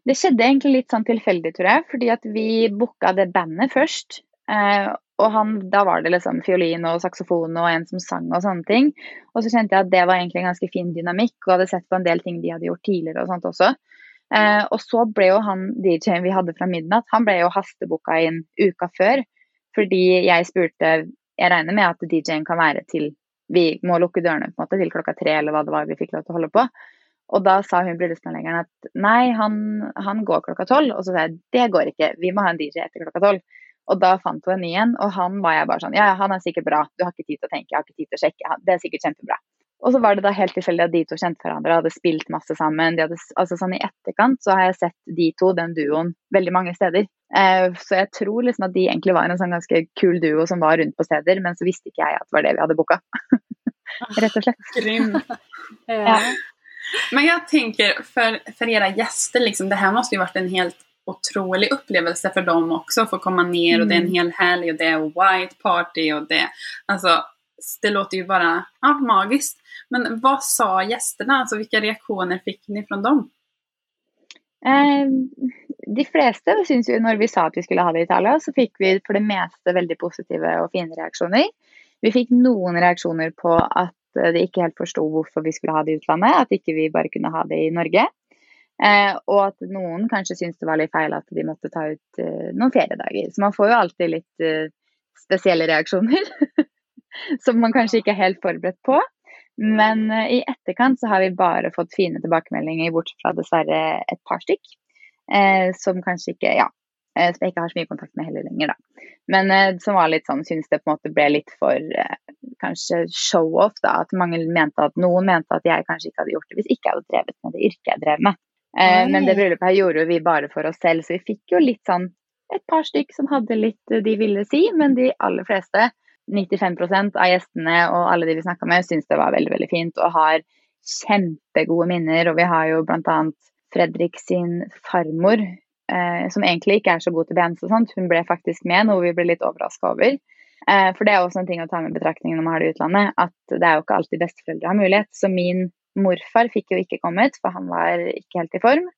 Det skjedde egentlig litt sånn tilfeldig, tror jeg. Fordi at vi booka det bandet først. Eh, og han, da var det liksom fiolin og saksofon og en som sang og sånne ting. Og så kjente jeg at det var egentlig en ganske fin dynamikk, og hadde sett på en del ting de hadde gjort tidligere og sånt også. Eh, og så ble jo han DJ-en vi hadde fra midnatt, han ble jo hastebooka inn uka før. Fordi jeg spurte Jeg regner med at DJ-en kan være til vi må lukke dørene på en måte til klokka tre, eller hva det var vi fikk lov til å holde på. Og da sa hun bryllupsplanleggeren at nei, han, han går klokka tolv. Og så sa jeg det går ikke, vi må ha en DJ etter klokka tolv. Og da fant hun en ny en, og han var jeg bare sånn ja, han er sikkert bra, du har ikke tid til å tenke, jeg har ikke tid til å sjekke, det er sikkert kjempebra. Og så var det da helt tilfeldig at de to kjente hverandre, hadde spilt masse sammen. De hadde, altså sånn I etterkant så har jeg sett de to, den duoen, veldig mange steder. Eh, så jeg tror liksom at de egentlig var en sånn ganske kul duo som var rundt på steder, men så visste ikke jeg at det var det vi hadde booka. Rett og slett. Grym. *laughs* Ja. Men jeg tenker for, for dere gjester, liksom, det her måste ha vært en helt otrolig upplevelse för dem också. få komma ner och det är en Mm. hel helg och det är white party och det, alltså det låter ju bara ja, magiskt. Men vad sa gästerna? Alltså vilka reaktioner fick ni från dem? Eh, de fleste syns jo når vi sa at vi skulle ha det i Italia, så fikk vi for det meste veldig positive og fine reaksjoner. Vi fikk noen reaksjoner på at de ikke helt forsto hvorfor vi skulle ha det i utlandet, at ikke vi bare kunne ha det i Norge. Eh, og at noen kanskje syntes det var litt feil at de måtte ta ut eh, noen feriedager. Så man får jo alltid litt eh, spesielle reaksjoner *laughs* som man kanskje ikke er helt forberedt på. Men eh, i etterkant så har vi bare fått fine tilbakemeldinger, bortsett fra dessverre et par stykk. Eh, som kanskje ikke Ja. Eh, som jeg ikke har så mye kontakt med heller lenger, da. Men som var litt sånn, syns det på en måte ble litt for kanskje show-off, da. At mange mente at noen mente at jeg kanskje ikke hadde gjort det hvis ikke jeg hadde drevet med det yrket jeg drev med. Eh, men det bryllupet her gjorde vi bare for oss selv, så vi fikk jo litt sånn et par stykk som hadde litt eh, de ville si, men de aller fleste 95% av gjestene og alle de vi snakka med, syns det var veldig veldig fint og har kjempegode minner. Og vi har jo bl.a. Fredrik sin farmor, eh, som egentlig ikke er så god til bands og sånt. Hun ble faktisk med, noe vi ble litt overraska over. Eh, for det er også en ting å ta med i betraktning når man har det i utlandet, at det er jo ikke alltid besteforeldre har mulighet. Så min morfar fikk jo ikke kommet, for han var ikke helt i form.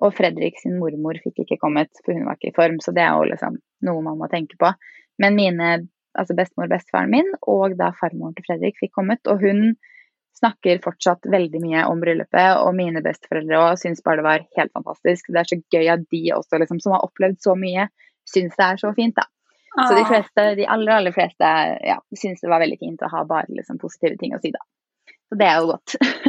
Og Fredrik sin mormor fikk ikke kommet, for hun var ikke i form. Så det er jo liksom noe man må tenke på. Men mine altså bestemor og bestefaren min, og da farmoren til Fredrik fikk kommet. Og hun snakker fortsatt veldig mye om bryllupet, og mine besteforeldre òg syns bare det var helt fantastisk. Det er så gøy at de også, liksom, som har opplevd så mye, syns det er så fint, da. Så de fleste, de aller, aller fleste ja, syns det var veldig fint å ha bare liksom, positive ting å si, da. Så det er jo godt. *laughs*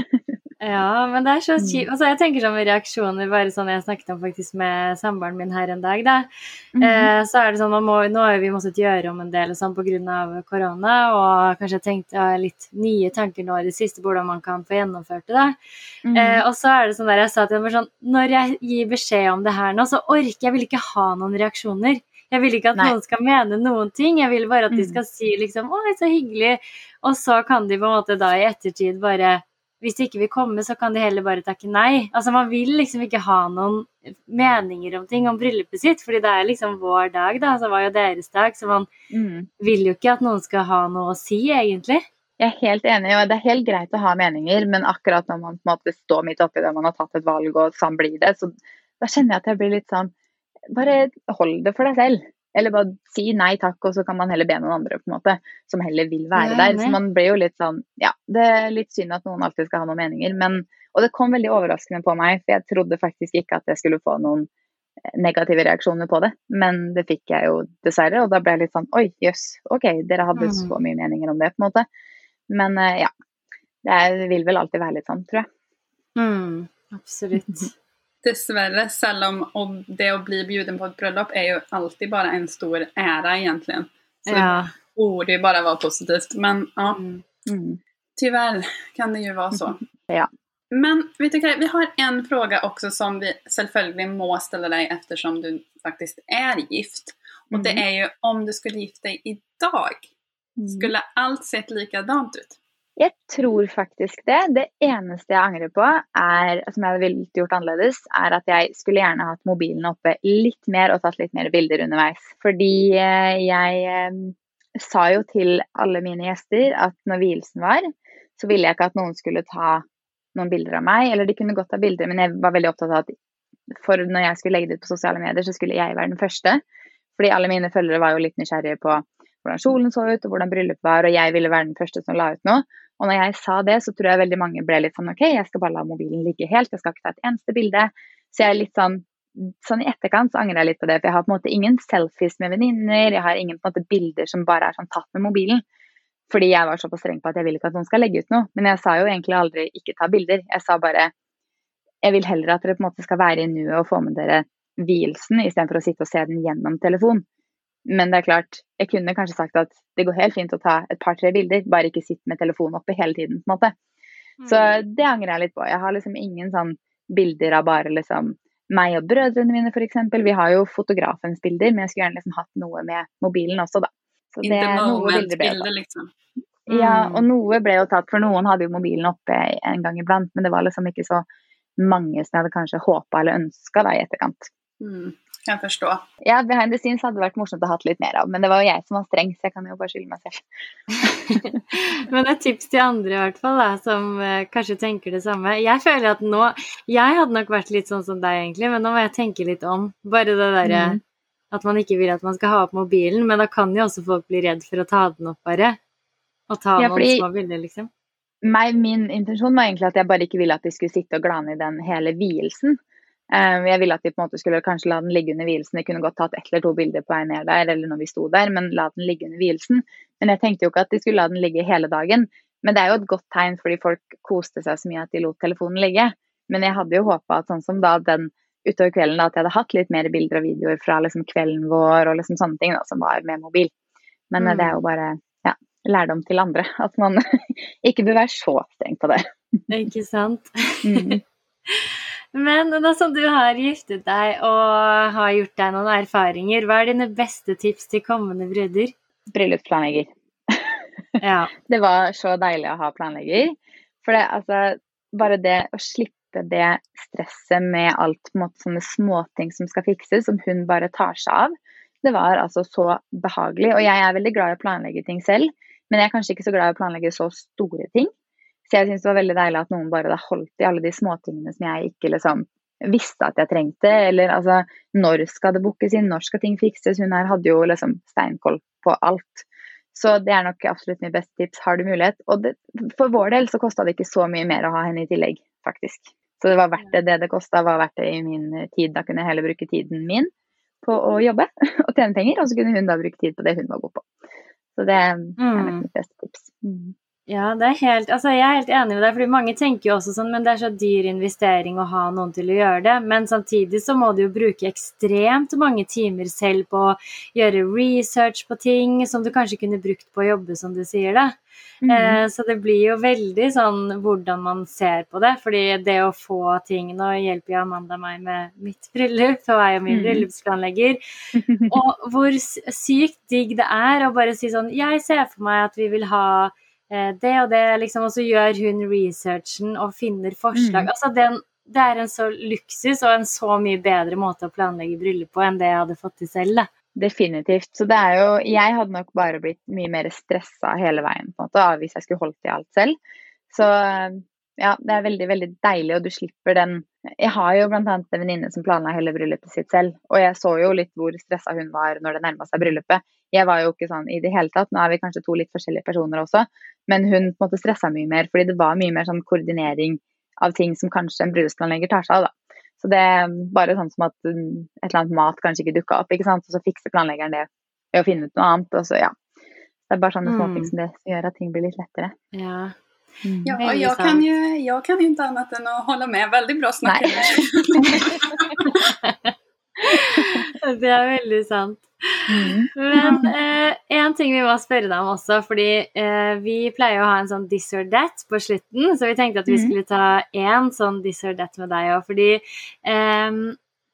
Ja, men det er så Mm. kjipt. Altså, jeg tenker sånn med reaksjoner, bare sånn jeg snakket om faktisk med samboeren min her en dag, da. Mhm. Eh, så er det sånn, man må, nå har vi måttet gjøre om en del og sånn pga. korona, og kanskje tenkt ja, litt nye tanker nå i det siste hvordan man kan få gjennomført det. da. Mhm. Eh, og så er det sånn der jeg sa til dem, sånn, når jeg gir beskjed om det her nå, så orker jeg vil ikke ha noen reaksjoner. Jeg vil ikke at Nei. noen skal mene noen ting, jeg vil bare at de Mm. skal si liksom 'Oi, så hyggelig', og så kan de på en måte da i ettertid bare hvis de ikke vil komme, så kan de heller bare takke nei. Altså Man vil liksom ikke ha noen meninger om ting om bryllupet sitt, fordi det er liksom vår dag, da. Så var jo deres dag, så man mm. vil jo ikke at noen skal ha noe å si, egentlig. Jeg er helt enig, og det er helt greit å ha meninger, men akkurat når man på en måte står midt oppi det, man har tatt et valg, og sånn blir det, så da kjenner jeg at jeg blir litt sånn Bare hold det for deg selv. Eller bare si nei takk, og så kan man heller be noen andre på en måte, som heller vil være er der. Så man blir jo litt sånn Ja, det er litt synd at noen alltid skal ha noen meninger, men Og det kom veldig overraskende på meg, for jeg trodde faktisk ikke at jeg skulle få noen eh, negative reaksjoner på det, men det fikk jeg jo dessverre, og da ble jeg litt sånn Oi, jøss, ok, dere hadde Mm. så mye meninger om det, på en måte. Men eh, ja. Det vil vel alltid være litt sånn, tror jeg. Mm, absolutt. *laughs* Dessvärre, selv om det å bli bjuden på et bryllup er jo alltid bare en stor ære, egentlig. Så Ja. det borde jo bare være positivt. Men ja, Mm. Mm. tyvärr kan det jo være så. *laughs* Ja. Men vet du vi har en fråga også som vi selvfølgelig må stille deg eftersom du faktisk er gift. Og det er jo om du skulle gifte deg i dag, skulle alt sett likadant ut? Jeg tror faktisk det. Det eneste jeg angrer på, er, som jeg ville gjort annerledes, er at jeg skulle gjerne hatt mobilen oppe litt mer og tatt litt mer bilder underveis. Fordi eh, jeg eh, sa jo til alle mine gjester at når vielsen var, så ville jeg ikke at noen skulle ta noen bilder av meg. Eller de kunne godt ta bilder, men jeg var veldig opptatt av at for når jeg skulle legge det ut på sosiale medier, så skulle jeg være den første. Fordi alle mine følgere var jo litt nysgjerrige på hvordan kjolen så ut, og hvordan bryllupet var, og jeg ville være den første som la ut noe. Og når jeg sa det, så tror jeg veldig mange ble litt sånn OK, jeg skal bare la mobilen ligge helt, jeg skal ikke ta et eneste bilde. Så jeg er litt sånn Sånn i etterkant så angrer jeg litt på det, for jeg har på en måte ingen selfies med venninner, jeg har ingen på en måte bilder som bare er sånn tatt med mobilen. Fordi jeg var såpass streng på at jeg vil ikke at noen skal legge ut noe. Men jeg sa jo egentlig aldri ikke ta bilder. Jeg sa bare jeg vil heller at dere på en måte skal være i nuet og få med dere vielsen, istedenfor å sitte og se den gjennom telefon. Men det er klart, jeg kunne kanskje sagt at det går helt fint å ta et par-tre bilder, bare ikke sitte med telefonen oppe hele tiden. på en måte. Så det angrer jeg litt på. Jeg har liksom ingen sånn bilder av bare liksom meg og brødrene mine f.eks. Vi har jo fotografens bilder, men jeg skulle gjerne liksom hatt noe med mobilen også, da. Så er noe bilder ble tatt. liksom. Ja, Mm. og noe ble jo tatt, for noen hadde jo mobilen oppe en gang iblant, men det var liksom ikke så mange som jeg hadde kanskje håpa eller ønska i etterkant. Mm, kan forstå. Ja, behind the scenes hadde vært morsomt å ha litt mer av, men det var jo jeg som var streng, så jeg kan jo bare skylde meg selv. *laughs* *laughs* men et tips til andre i hvert fall, da, som eh, kanskje tenker det samme. Jeg føler at nå Jeg hadde nok vært litt sånn som deg, egentlig, men nå må jeg tenke litt om. Bare det derre mm. at man ikke vil at man skal ha opp mobilen, men da kan jo også folk bli redd for å ta den opp, bare. Og ta ja, fordi... noen små bilder, liksom meg, min intensjon var egentlig at jeg bare ikke ville at de skulle sitte og glane i den hele vielsen. Um, jeg ville at de på en måte skulle kanskje la den ligge under vielsen. De kunne godt tatt ett eller to bilder på vei ned der, eller når vi sto der, men la den ligge under vielsen. Men jeg tenkte jo ikke at de skulle la den ligge hele dagen. Men det er jo et godt tegn fordi folk koste seg så mye at de lot telefonen ligge. Men jeg hadde jo håpa at sånn som da den utover kvelden, da, at jeg hadde hatt litt mer bilder og videoer fra liksom kvelden vår og liksom sånne ting da, som var med mobil. Men mm. det er jo bare lærdom til andre. At man *laughs* ikke bør være så streng på det. Ikke sant. Mm. Men nå som du har giftet deg og har gjort deg noen erfaringer, hva er dine beste tips til kommende brudder? Bryllupsplanlegger. Ja. *laughs* det var så deilig å ha planlegger. For det, altså, bare det å slippe det stresset med alt på en måte sånne småting som skal fikses, som hun bare tar seg av, det var altså så behagelig. Og jeg er veldig glad i å planlegge ting selv. Men jeg er kanskje ikke så glad i å planlegge så store ting. Så jeg syns det var veldig deilig at noen bare holdt i alle de småtingene som jeg ikke liksom visste at jeg trengte. Eller altså, når skal det bookes inn, når skal ting fikses? Hun her hadde jo liksom steinkoll på alt. Så det er nok absolutt mitt beste tips. Har du mulighet? Og det, for vår del så kosta det ikke så mye mer å ha henne i tillegg, faktisk. Så det var verdt det. Det det kosta, var verdt det i min tid. Da kunne jeg heller bruke tiden min på å jobbe *laughs* og tjene penger, og så kunne hun da bruke tid på det hun var god på. Så det er nok mm. mitt beste tips. Mm. Ja, det er helt, altså jeg er helt enig med deg, fordi mange tenker jo også sånn, men det er så dyr investering å ha noen til å gjøre det. Men samtidig så må du jo bruke ekstremt mange timer selv på å gjøre research på ting som du kanskje kunne brukt på å jobbe, som du sier, det. Mm. Eh, så det blir jo veldig sånn hvordan man ser på det. Fordi det å få ting Nå hjelper jo Amanda meg med mitt bryllup, for jeg er min mm. bryllupsplanlegger. *laughs* Og hvor sykt digg det er å bare si sånn Jeg ser for meg at vi vil ha det og det, liksom, og så gjør hun researchen og finner forslag. Mm. Altså, den, det er en så luksus og en så mye bedre måte å planlegge bryllup på enn det jeg hadde fått til selv. Da. Definitivt. Så det er jo Jeg hadde nok bare blitt mye mer stressa hele veien på en måte, hvis jeg skulle holdt i alt selv. Så ja, det er veldig, veldig deilig, og du slipper den Jeg har jo bl.a. en venninne som planla hele bryllupet sitt selv, og jeg så jo litt hvor stressa hun var når det nærma seg bryllupet. Jeg var jo ikke sånn i det hele tatt, nå er vi kanskje to litt forskjellige personer også, men hun på en måte stressa mye mer, fordi det var mye mer sånn koordinering av ting som kanskje en bryllupsplanlegger tar seg av, da. Så det er bare sånn som at et eller annet mat kanskje ikke dukka opp, ikke sant, og så fikser planleggeren det ved å finne ut noe annet, og så ja. Det er bare sånne småting mm. som det gjør at ting blir litt lettere. Ja, Mm. Ja, jag kan, ju, jag kan ju inte annat än att hålla med. Veldig bra snack. *laughs* *laughs* *laughs* det er veldig sant. Mm. Men eh, en ting vi må spørre deg om også, fordi eh, vi pleier å ha en sånn this or that på slutten, så vi tenkte at vi mm. skulle ta én sånn this or that med deg òg, fordi eh,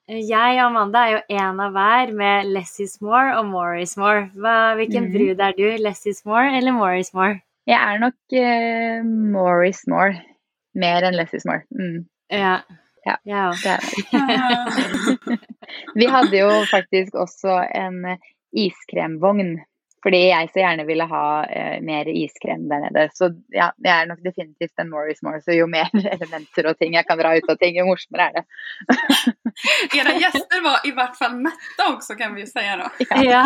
jeg og Amanda er jo én av hver med less is more og more is more. Hva, hvilken mm. brud er du? Less is more eller more is more? Jeg er nok eh, more is more. Mer enn less is more. Mm. Ja. Ja, ja. det er det. *laughs* *laughs* Vi hadde jo faktisk også en iskremvogn. Fordi jeg så gjerne ville ha uh, mer iskrem der nede. Så ja, jeg er nok definitivt en Morris is. Så jo mer *laughs* elementer og ting jeg kan dra ut av ting, jo morsommere er det. *laughs* Dere gjester var i hvert fall mette også, kan vi jo si da. Ja.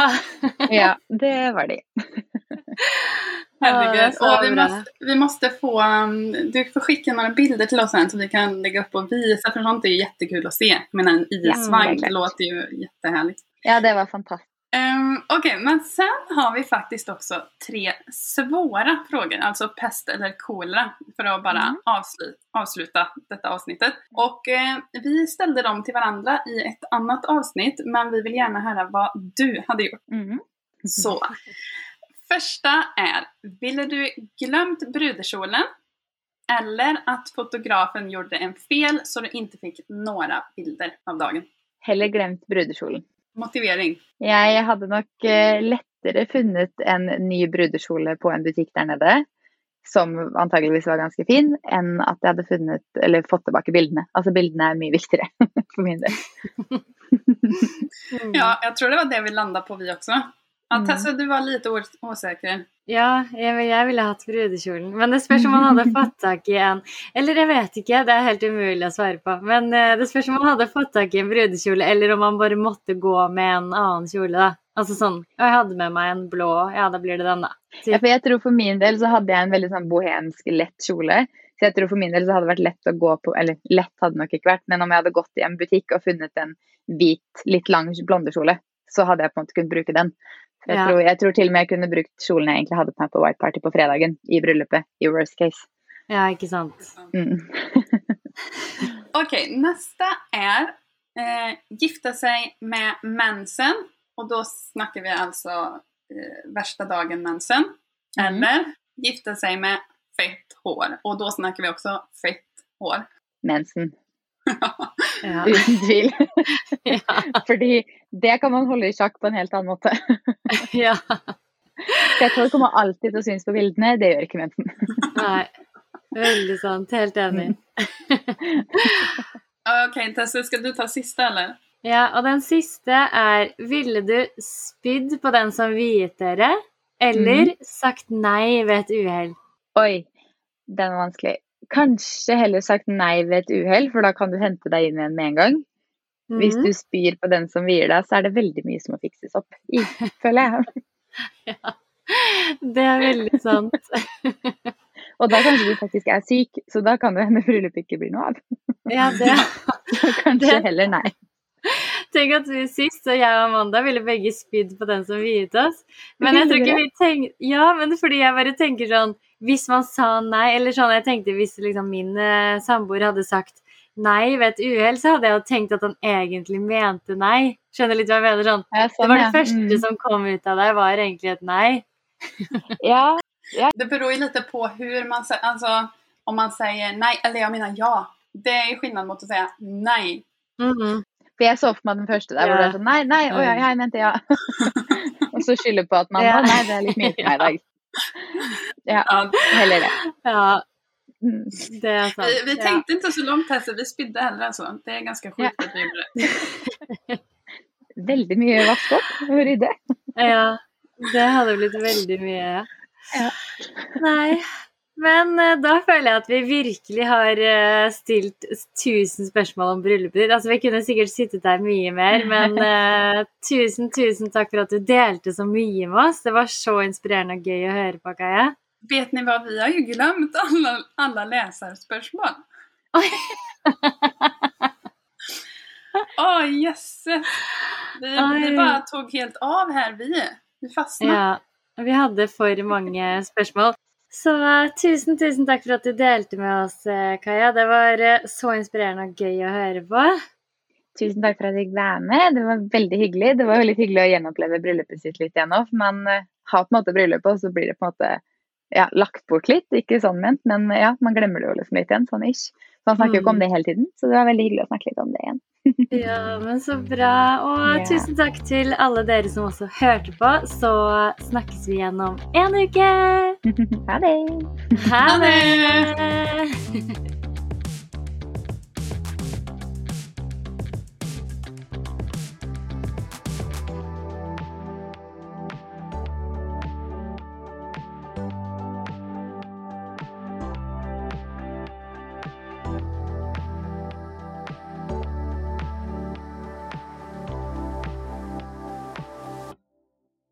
ja, det var de. *laughs* Herregud. Och vi, måste, vi måste få, um, du får skicka några bilder till oss sen så vi kan lägga upp och visa för sånt är ju jättekul att se. Men en isvagn ja, låter ju jättehärligt. Ja, det var fantastiskt. Um, Okej, okay, men sen har vi faktiskt också tre svåra frågor, alltså pest eller kolera, för att bara mm. avsluta, avsluta detta avsnittet. Och eh, vi ställde dem till varandra i ett annat avsnitt, men vi vill gärna höra vad du hade gjort. Mm. Så, *laughs* Första är, ville du glömt brudekjolen? Eller at fotografen gjorde en fel så du ikke fikk noen bilder av dagen? Heller glemt brudekjolen. Motivering? Jeg hadde nok eh, lettere funnet en ny brudekjole på en butikk der nede. som antageligvis var ganske fin, enn at jeg hadde funnet, eller fått tilbake bildene. Altså bildene er mye viktigere *laughs* for min del. *laughs* Ja, jeg tror det var det vi landa på, vi også. Ja, Mm. Tessa, du var litt usikker. Ja, jeg, jeg ville hatt brudekjolen. Men det spørs om man hadde *laughs* fått tak i en Eller jeg vet ikke, det er helt umulig å svare på. Men eh, det spørs om man hadde fått tak i en brudekjole, eller om man bare måtte gå med en annen kjole, da. Altså sånn Og jeg hadde med meg en blå, ja, da blir det den, da. Ja, for jeg tror for min del så hadde jeg en veldig sånn bohemsk, lett kjole. Så jeg tror for min del så hadde det vært lett å gå på Eller lett hadde det nok ikke vært, men om jeg hadde gått i en butikk og funnet en hvit, litt lang blondekjole, så hadde jeg på en måte kunnet bruke den. Jeg, Ja. tror, jeg tror til og med jeg kunne brukt kjolen jeg egentlig hadde på meg på White Party på fredagen, i bryllupet, i worst case. Ja, ikke sant. Mm. *laughs* Ok, neste er eh, gifte seg med mensen. Og da snakker vi altså eh, verste dagen mensen. Eller Eller gifte seg med fett hår. Og da snakker vi også fett hår. Mensen. *laughs* Ja. Uten tvil. *laughs* Fordi det kan man holde i sjakk på en helt annen måte. *laughs* ja. Fett hår kommer alltid til å synes på bildene, det gjør ikke mensen. Nei. Veldig sant. Helt enig. *laughs* Ok, Tesse, skal du ta siste, eller? Ja, og den siste er Ville du spydd på den som viet dere, eller sagt nei ved et uhell? Oi, den var vanskelig. Kanskje heller sagt nei ved et uhell, for da kan du hente deg inn igjen med en gang. Hvis Mhm. du spyr på den som vier deg, så er det veldig mye som må fikses opp i, føler jeg. *laughs* ja, Det er veldig sant. *laughs* Og da kanskje du faktisk er syk, så da kan det hende bryllupet ikke blir noe av. *laughs* Ja, det Så kanskje Det- heller nei. Tenk at vi sist, og jeg og Amanda, ville begge spydd på den som viet oss. Men jeg tror ikke vi tenk... Ja, men fordi jeg bare tenker sånn Hvis man sa nei, eller sånn Jeg tenkte hvis liksom min eh, samboer hadde sagt nei ved et uhell, så hadde jeg jo tenkt at han egentlig mente nei. Skjønner litt hva jeg mener? Sånn. Ja, Det sånn, var det ja. første Mm. som kom ut av deg, var egentlig et nei. *laughs* Ja, Det beror jo litt på hur man alltså om man sier nei, eller jeg mener ja. Det er skillnad mot si nei. Mm -hmm. for jeg så for meg den første der hvor det Ja. er sånn nei, nei, å ja, jeg mente ja. Og så skylder på at man Ja. å nei, det er litt mye for meg i dag. Ja, Ja, heller det. Ja, Mm. det er sant. vi, vi ja. ikke så så her, så vi spydde heller alltså. Det er ganske sjukt att vi gjorde det. *laughs* Veldig mye vask opp og rydde. Ja, det hadde blitt veldig mye. Ja. Nei. Men eh, da føler jeg at vi virkelig har eh, stilt tusen spørsmål om bryllupet ditt. Altså, vi kunne sikkert sittet der mye mer, men uh, *laughs* tusen, tusen takk for at du delte så mye med oss. Det var så inspirerende og gøy å høre på, Kaja. Vet ni vad, vi har ju glömt alla, alla läsarspörsmål. *laughs* Å, oh, jösses! Vi, vi bare tok tog helt av her, vi. Vi fastnade. Ja, vi hadde for mange spørsmål. Så tusen, tusen takk for at du delte med oss, eh, Kaja. Det var eh, så inspirerende og gøy å høre på. Tusen takk for at jeg fikk være med. Det var veldig hyggelig. Det var jo litt hyggelig å gjenoppleve bryllupet sitt litt igjen òg. For man eh, har på en måte bryllupet, og så blir det på en måte ja, lagt bort litt. Ikke sånn ment, men ja, man glemmer det jo liksom litt igjen, sånn ish. Så man snakker jo ikke om det hele tiden. Så det var veldig hyggelig å snakke litt om det igjen. *laughs* Ja, men så bra. Og yeah. tusen takk til alle dere som også hørte på. Så snakkes vi igjen om en uke. *laughs* ha det! Ha det! *laughs*